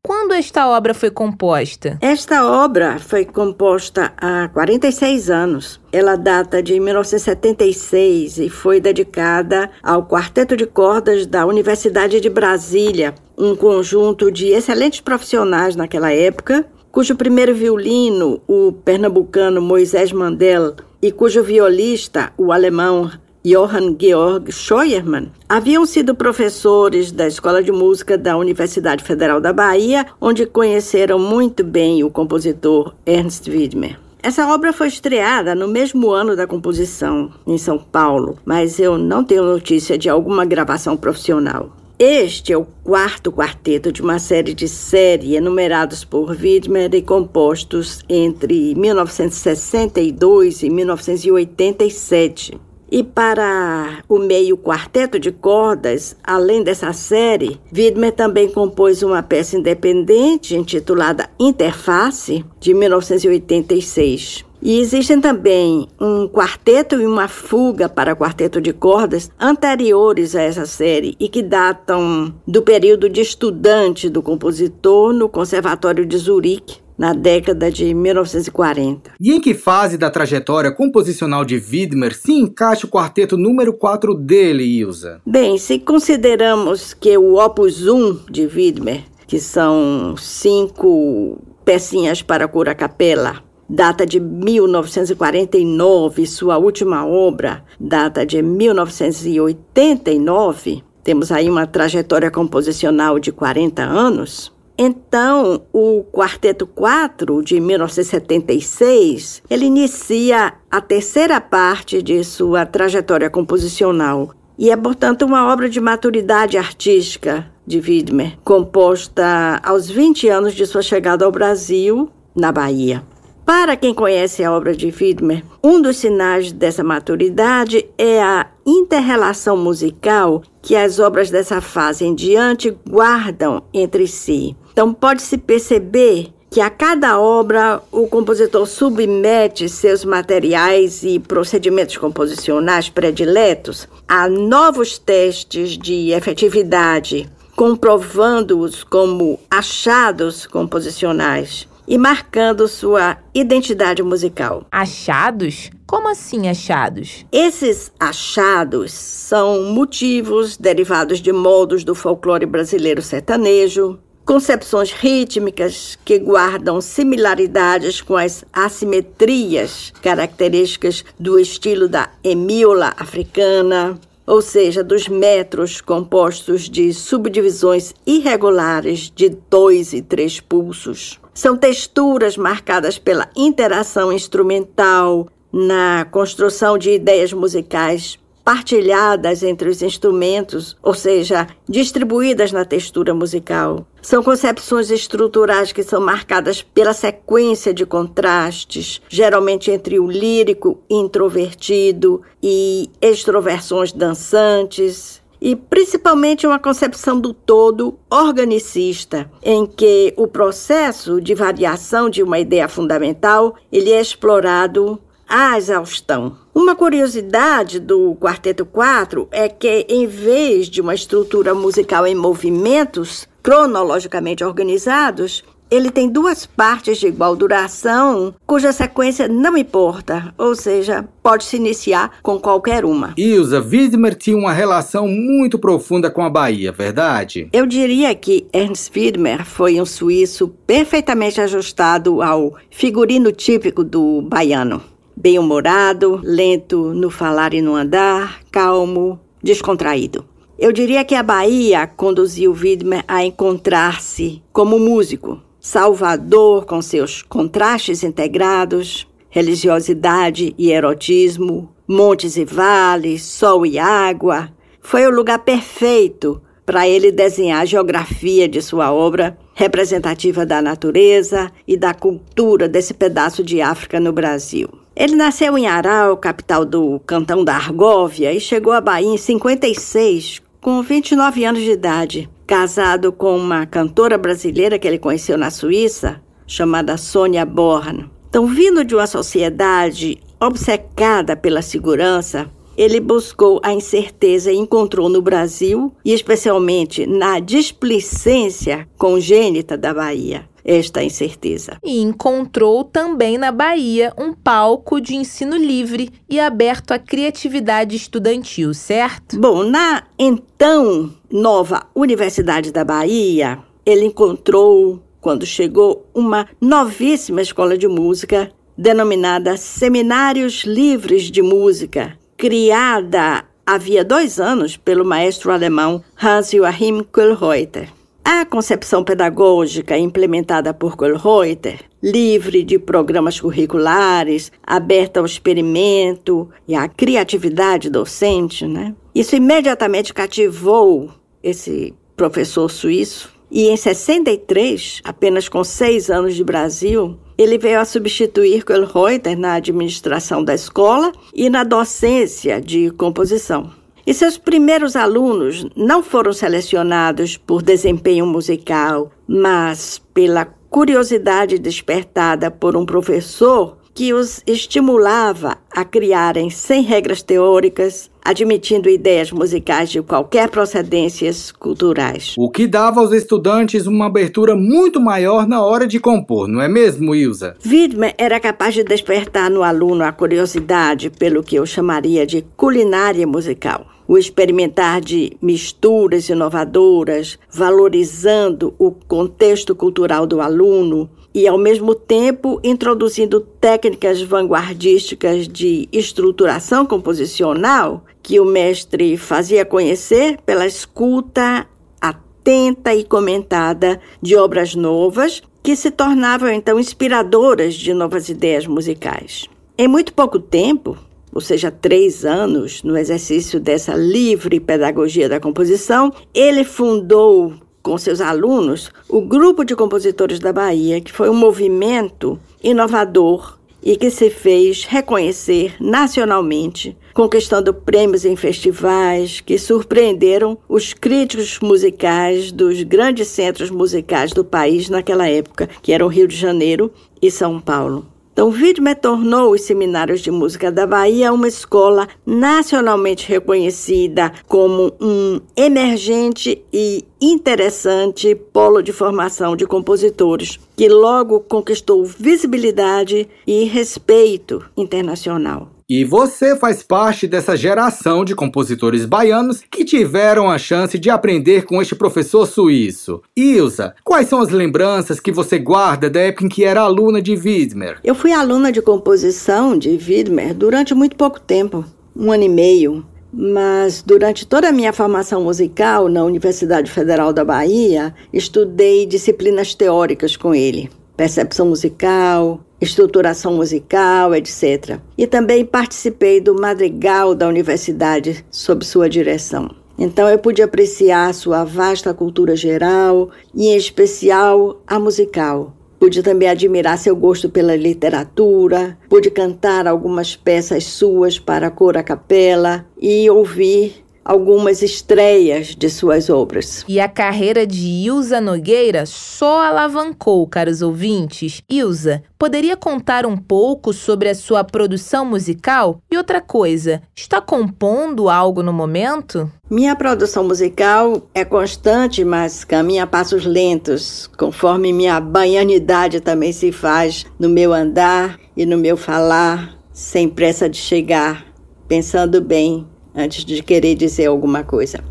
Quando esta obra foi composta? Esta obra foi composta há 46 anos. Ela data de 1976 e foi dedicada ao Quarteto de Cordas da Universidade de Brasília, um conjunto de excelentes profissionais naquela época, cujo primeiro violino, o pernambucano Moisés Mandel, e cujo violista, o alemão Johann Georg Scheuermann, haviam sido professores da Escola de Música da Universidade Federal da Bahia, onde conheceram muito bem o compositor Ernst Widmer. Essa obra foi estreada no mesmo ano da composição, em São Paulo, mas eu não tenho notícia de alguma gravação profissional. Este é o quarto quarteto de uma série de série enumerados por Widmer e compostos entre 1962 e 1987. E para o meio quarteto de cordas, além dessa série, Widmer também compôs uma peça independente intitulada Interface, de 1986. E existem também um quarteto e uma fuga para quarteto de cordas anteriores a essa série e que datam do período de estudante do compositor no Conservatório de Zurique, na década de 1940. E em que fase da trajetória composicional de Widmer se encaixa o quarteto número 4 dele, Ilza? Bem, se consideramos que o Opus 1 de Widmer, que são cinco pecinhas para cura capela, data de 1949, sua última obra data de 1989, temos aí uma trajetória composicional de 40 anos. Então, o Quarteto 4 de 1976, ele inicia a terceira parte de sua trajetória composicional e é, portanto, uma obra de maturidade artística de Widmer, composta aos 20 anos de sua chegada ao Brasil, na Bahia. Para quem conhece a obra de Widmer, um dos sinais dessa maturidade é a interrelação musical que as obras dessa fase em diante guardam entre si. Então, pode-se perceber que a cada obra o compositor submete seus materiais e procedimentos composicionais prediletos a novos testes de efetividade, comprovando-os como achados composicionais e marcando sua identidade musical. Achados? Como assim achados? Esses achados são motivos derivados de modos do folclore brasileiro sertanejo, concepções rítmicas que guardam similaridades com as assimetrias características do estilo da emiola africana, ou seja, dos metros compostos de subdivisões irregulares de dois e três pulsos. São texturas marcadas pela interação instrumental na construção de ideias musicais partilhadas entre os instrumentos, ou seja, distribuídas na textura musical. São concepções estruturais que são marcadas pela sequência de contrastes, geralmente entre o lírico introvertido e extroversões dançantes, e principalmente uma concepção do todo organicista, em que o processo de variação de uma ideia fundamental ele é explorado à exaustão. Uma curiosidade do Quarteto 4 é que, em vez de uma estrutura musical em movimentos cronologicamente organizados, ele tem duas partes de igual duração, cuja sequência não importa, ou seja, pode se iniciar com qualquer uma. Ilza, Widmer tinha uma relação muito profunda com a Bahia, verdade? Eu diria que Ernst Widmer foi um suíço perfeitamente ajustado ao figurino típico do baiano. Bem-humorado, lento no falar e no andar, calmo, descontraído. Eu diria que a Bahia conduziu Widmer a encontrar-se como músico, Salvador com seus contrastes integrados, religiosidade e erotismo, montes e vales, sol e água, foi o lugar perfeito para ele desenhar a geografia de sua obra, representativa da natureza e da cultura desse pedaço de África no Brasil. Ele nasceu em Aral, capital do cantão da Argóvia, e chegou à Bahia em 56, com 29 anos de idade, casado com uma cantora brasileira que ele conheceu na Suíça, chamada Sônia Born. Então, vindo de uma sociedade obcecada pela segurança, ele buscou a incerteza e encontrou no Brasil, e especialmente na displicência congênita da Bahia, esta incerteza. E encontrou também na Bahia um palco de ensino livre e aberto à criatividade estudantil, certo? Bom, na então nova Universidade da Bahia, ele encontrou, quando chegou, uma novíssima escola de música denominada Seminários Livres de Música, criada havia dois anos pelo maestro alemão Hans-Joachim Kohlreuter. A concepção pedagógica implementada por Kohlreuter, livre de programas curriculares, aberta ao experimento e à criatividade docente, né? Isso imediatamente cativou esse professor suíço. E em 63, apenas com seis anos de Brasil, ele veio a substituir Kohlreuter na administração da escola e na docência de composição. E seus primeiros alunos não foram selecionados por desempenho musical, mas pela curiosidade despertada por um professor que os estimulava a criarem sem regras teóricas, admitindo ideias musicais de qualquer procedências culturais. O que dava aos estudantes uma abertura muito maior na hora de compor, não é mesmo, Ilza? Widmer era capaz de despertar no aluno a curiosidade pelo que eu chamaria de culinária musical o experimentar de misturas inovadoras, valorizando o contexto cultural do aluno e, ao mesmo tempo, introduzindo técnicas vanguardísticas de estruturação composicional que o mestre fazia conhecer pela escuta atenta e comentada de obras novas que se tornavam então inspiradoras de novas ideias musicais. Em muito pouco tempo, ou seja, três anos, no exercício dessa livre pedagogia da composição, ele fundou com seus alunos o Grupo de Compositores da Bahia, que foi um movimento inovador e que se fez reconhecer nacionalmente, conquistando prêmios em festivais que surpreenderam os críticos musicais dos grandes centros musicais do país naquela época, que eram Rio de Janeiro e São Paulo. Então, Widmer tornou os Seminários de Música da Bahia uma escola nacionalmente reconhecida como um emergente e interessante polo de formação de compositores, que logo conquistou visibilidade e respeito internacional. E você faz parte dessa geração de compositores baianos que tiveram a chance de aprender com este professor suíço. Ilza, quais são as lembranças que você guarda da época em que era aluna de Widmer? Eu fui aluna de composição de Widmer durante muito pouco tempo um ano e meio. Mas durante toda a minha formação musical na Universidade Federal da Bahia, estudei disciplinas teóricas com ele percepção musical, estruturação musical, etc. E também participei do madrigal da universidade sob sua direção. Então eu pude apreciar sua vasta cultura geral e, em especial, a musical. Pude também admirar seu gosto pela literatura, pude cantar algumas peças suas para cor a capela e ouvir algumas estreias de suas obras. E a carreira de Ilza Nogueira só alavancou, caros ouvintes. Ilza, poderia contar um pouco sobre a sua produção musical? E outra coisa, está compondo algo no momento? Minha produção musical é constante, mas caminha a passos lentos, conforme minha baianidade também se faz no meu andar e no meu falar, sem pressa de chegar, pensando bem antes de querer dizer alguma coisa.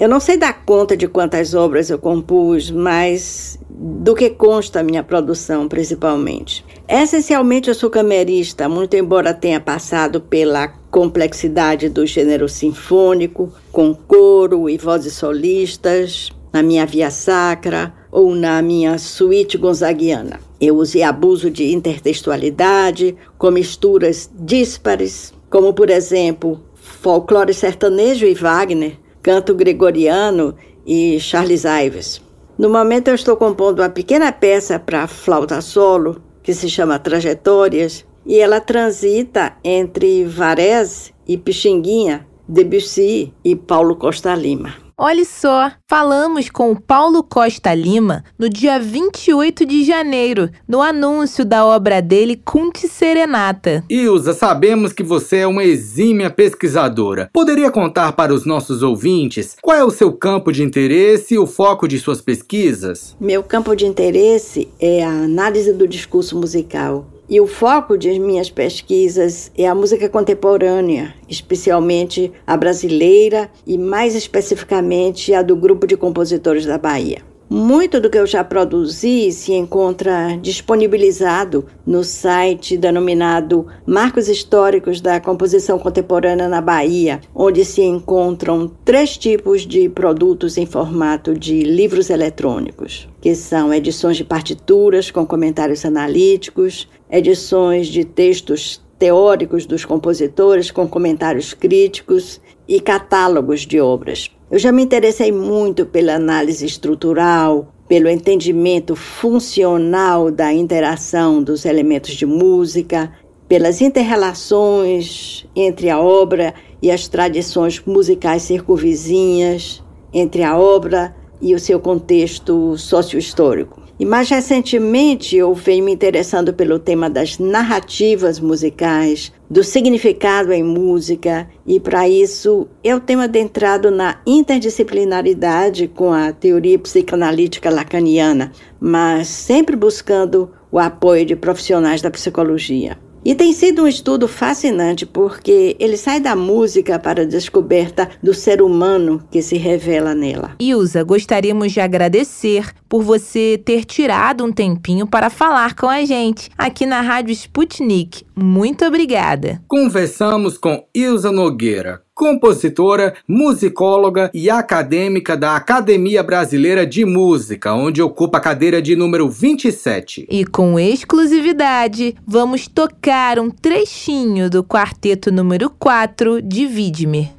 Eu não sei dar conta de quantas obras eu compus, mas do que consta a minha produção, principalmente. Essencialmente, eu sou camerista, muito embora tenha passado pela complexidade do gênero sinfônico, com coro e vozes solistas, na minha via sacra, ou na minha suíte gonzaguiana. Eu usei abuso de intertextualidade, com misturas díspares, como por exemplo folclore sertanejo e Wagner, canto gregoriano e Charles Ives. No momento eu estou compondo uma pequena peça para flauta solo, que se chama Trajetórias, e ela transita entre Varese e Pixinguinha, Debussy e Paulo Costa Lima. Olha só, falamos com o Paulo Costa Lima no dia 28 de janeiro, no anúncio da obra dele Cunte Serenata. Ilza, sabemos que você é uma exímia pesquisadora. Poderia contar para os nossos ouvintes qual é o seu campo de interesse e o foco de suas pesquisas? Meu campo de interesse é a análise do discurso musical. E o foco de minhas pesquisas é a música contemporânea, especialmente a brasileira e mais especificamente a do grupo de compositores da Bahia. Muito do que eu já produzi se encontra disponibilizado no site denominado Marcos Históricos da Composição Contemporânea na Bahia, onde se encontram três tipos de produtos em formato de livros eletrônicos, que são edições de partituras com comentários analíticos, edições de textos teóricos dos compositores com comentários críticos e catálogos de obras. Eu já me interessei muito pela análise estrutural, pelo entendimento funcional da interação dos elementos de música, pelas interrelações entre a obra e as tradições musicais circunvizinhas, entre a obra e o seu contexto sociohistórico. E mais recentemente eu venho me interessando pelo tema das narrativas musicais, do significado em música, e para isso eu tenho adentrado na interdisciplinaridade com a teoria psicanalítica lacaniana, mas sempre buscando o apoio de profissionais da psicologia. E tem sido um estudo fascinante porque ele sai da música para a descoberta do ser humano que se revela nela. Ilza, gostaríamos de agradecer por você ter tirado um tempinho para falar com a gente aqui na Rádio Sputnik. Muito obrigada. Conversamos com Ilza Nogueira, compositora, musicóloga e acadêmica da Academia Brasileira de Música, onde ocupa a cadeira de número 27. E com exclusividade, vamos tocar um trechinho do quarteto número 4 de Widmer.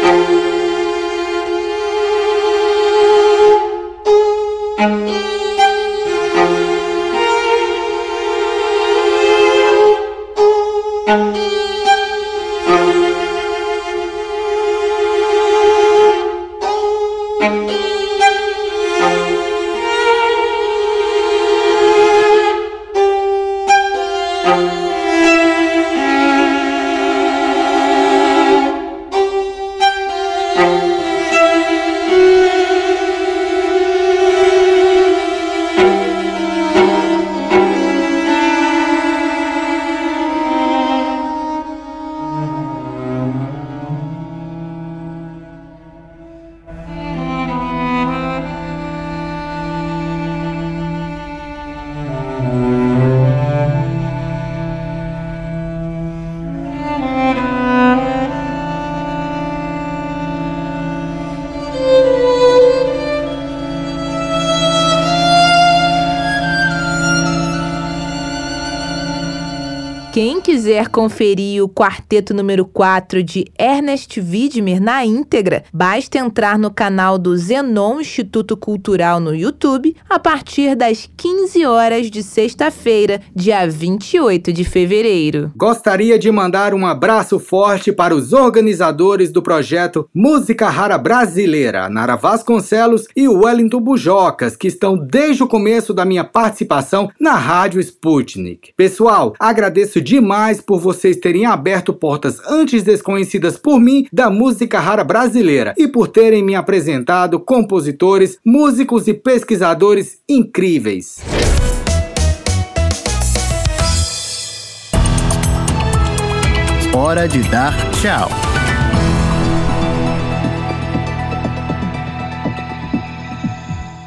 Quem quiser conferir o quarteto número 4 de Ernest Widmer na íntegra, basta entrar no canal do Zenon Instituto Cultural no YouTube a partir das 15 horas de sexta-feira, dia 28 de fevereiro. Gostaria de mandar um abraço forte para os organizadores do projeto Música Rara Brasileira, Nara Vasconcelos e Wellington Bujocas, que estão desde o começo da minha participação na Rádio Sputnik. Pessoal, agradeço demais por vocês terem aberto portas antes desconhecidas por mim da música rara brasileira e por terem me apresentado compositores, músicos e pesquisadores incríveis. Hora de dar tchau.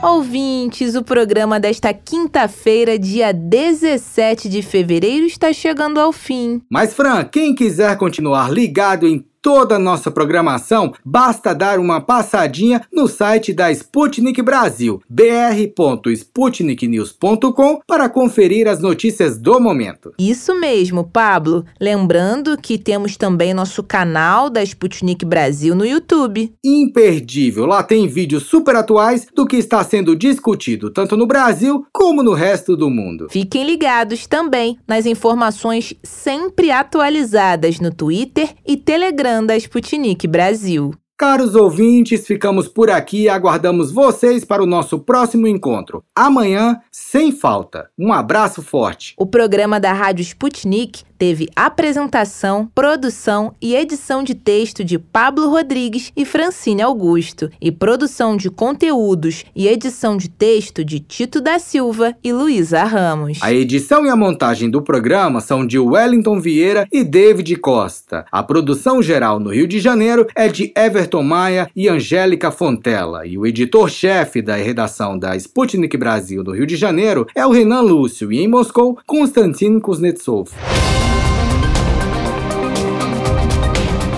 Ouvintes, o programa desta quinta-feira, dia 17 de fevereiro, está chegando ao fim. Mas, Fran, quem quiser continuar ligado em toda a nossa programação, basta dar uma passadinha no site da Sputnik Brasil, br.sputniknews.com, para conferir as notícias do momento. Isso mesmo, Pablo. Lembrando que temos também nosso canal da Sputnik Brasil no YouTube. Imperdível, lá tem vídeos super atuais do que está sendo discutido tanto no Brasil como no resto do mundo. Fiquem ligados também nas informações sempre atualizadas no Twitter e Telegram da Sputnik Brasil. Caros ouvintes, ficamos por aqui e aguardamos vocês para o nosso próximo encontro. Amanhã, sem falta. Um abraço forte. O programa da Rádio Sputnik teve apresentação, produção e edição de texto de Pablo Rodrigues e Francine Augusto, e produção de conteúdos e edição de texto de Tito da Silva e Luísa Ramos. A edição e a montagem do programa são de Wellington Vieira e David Costa. A produção geral no Rio de Janeiro é de Everton Maia e Angélica Fontela, e o editor-chefe da redação da Sputnik Brasil do Rio de Janeiro é o Renan Lúcio, e em Moscou, Konstantin Kuznetsov.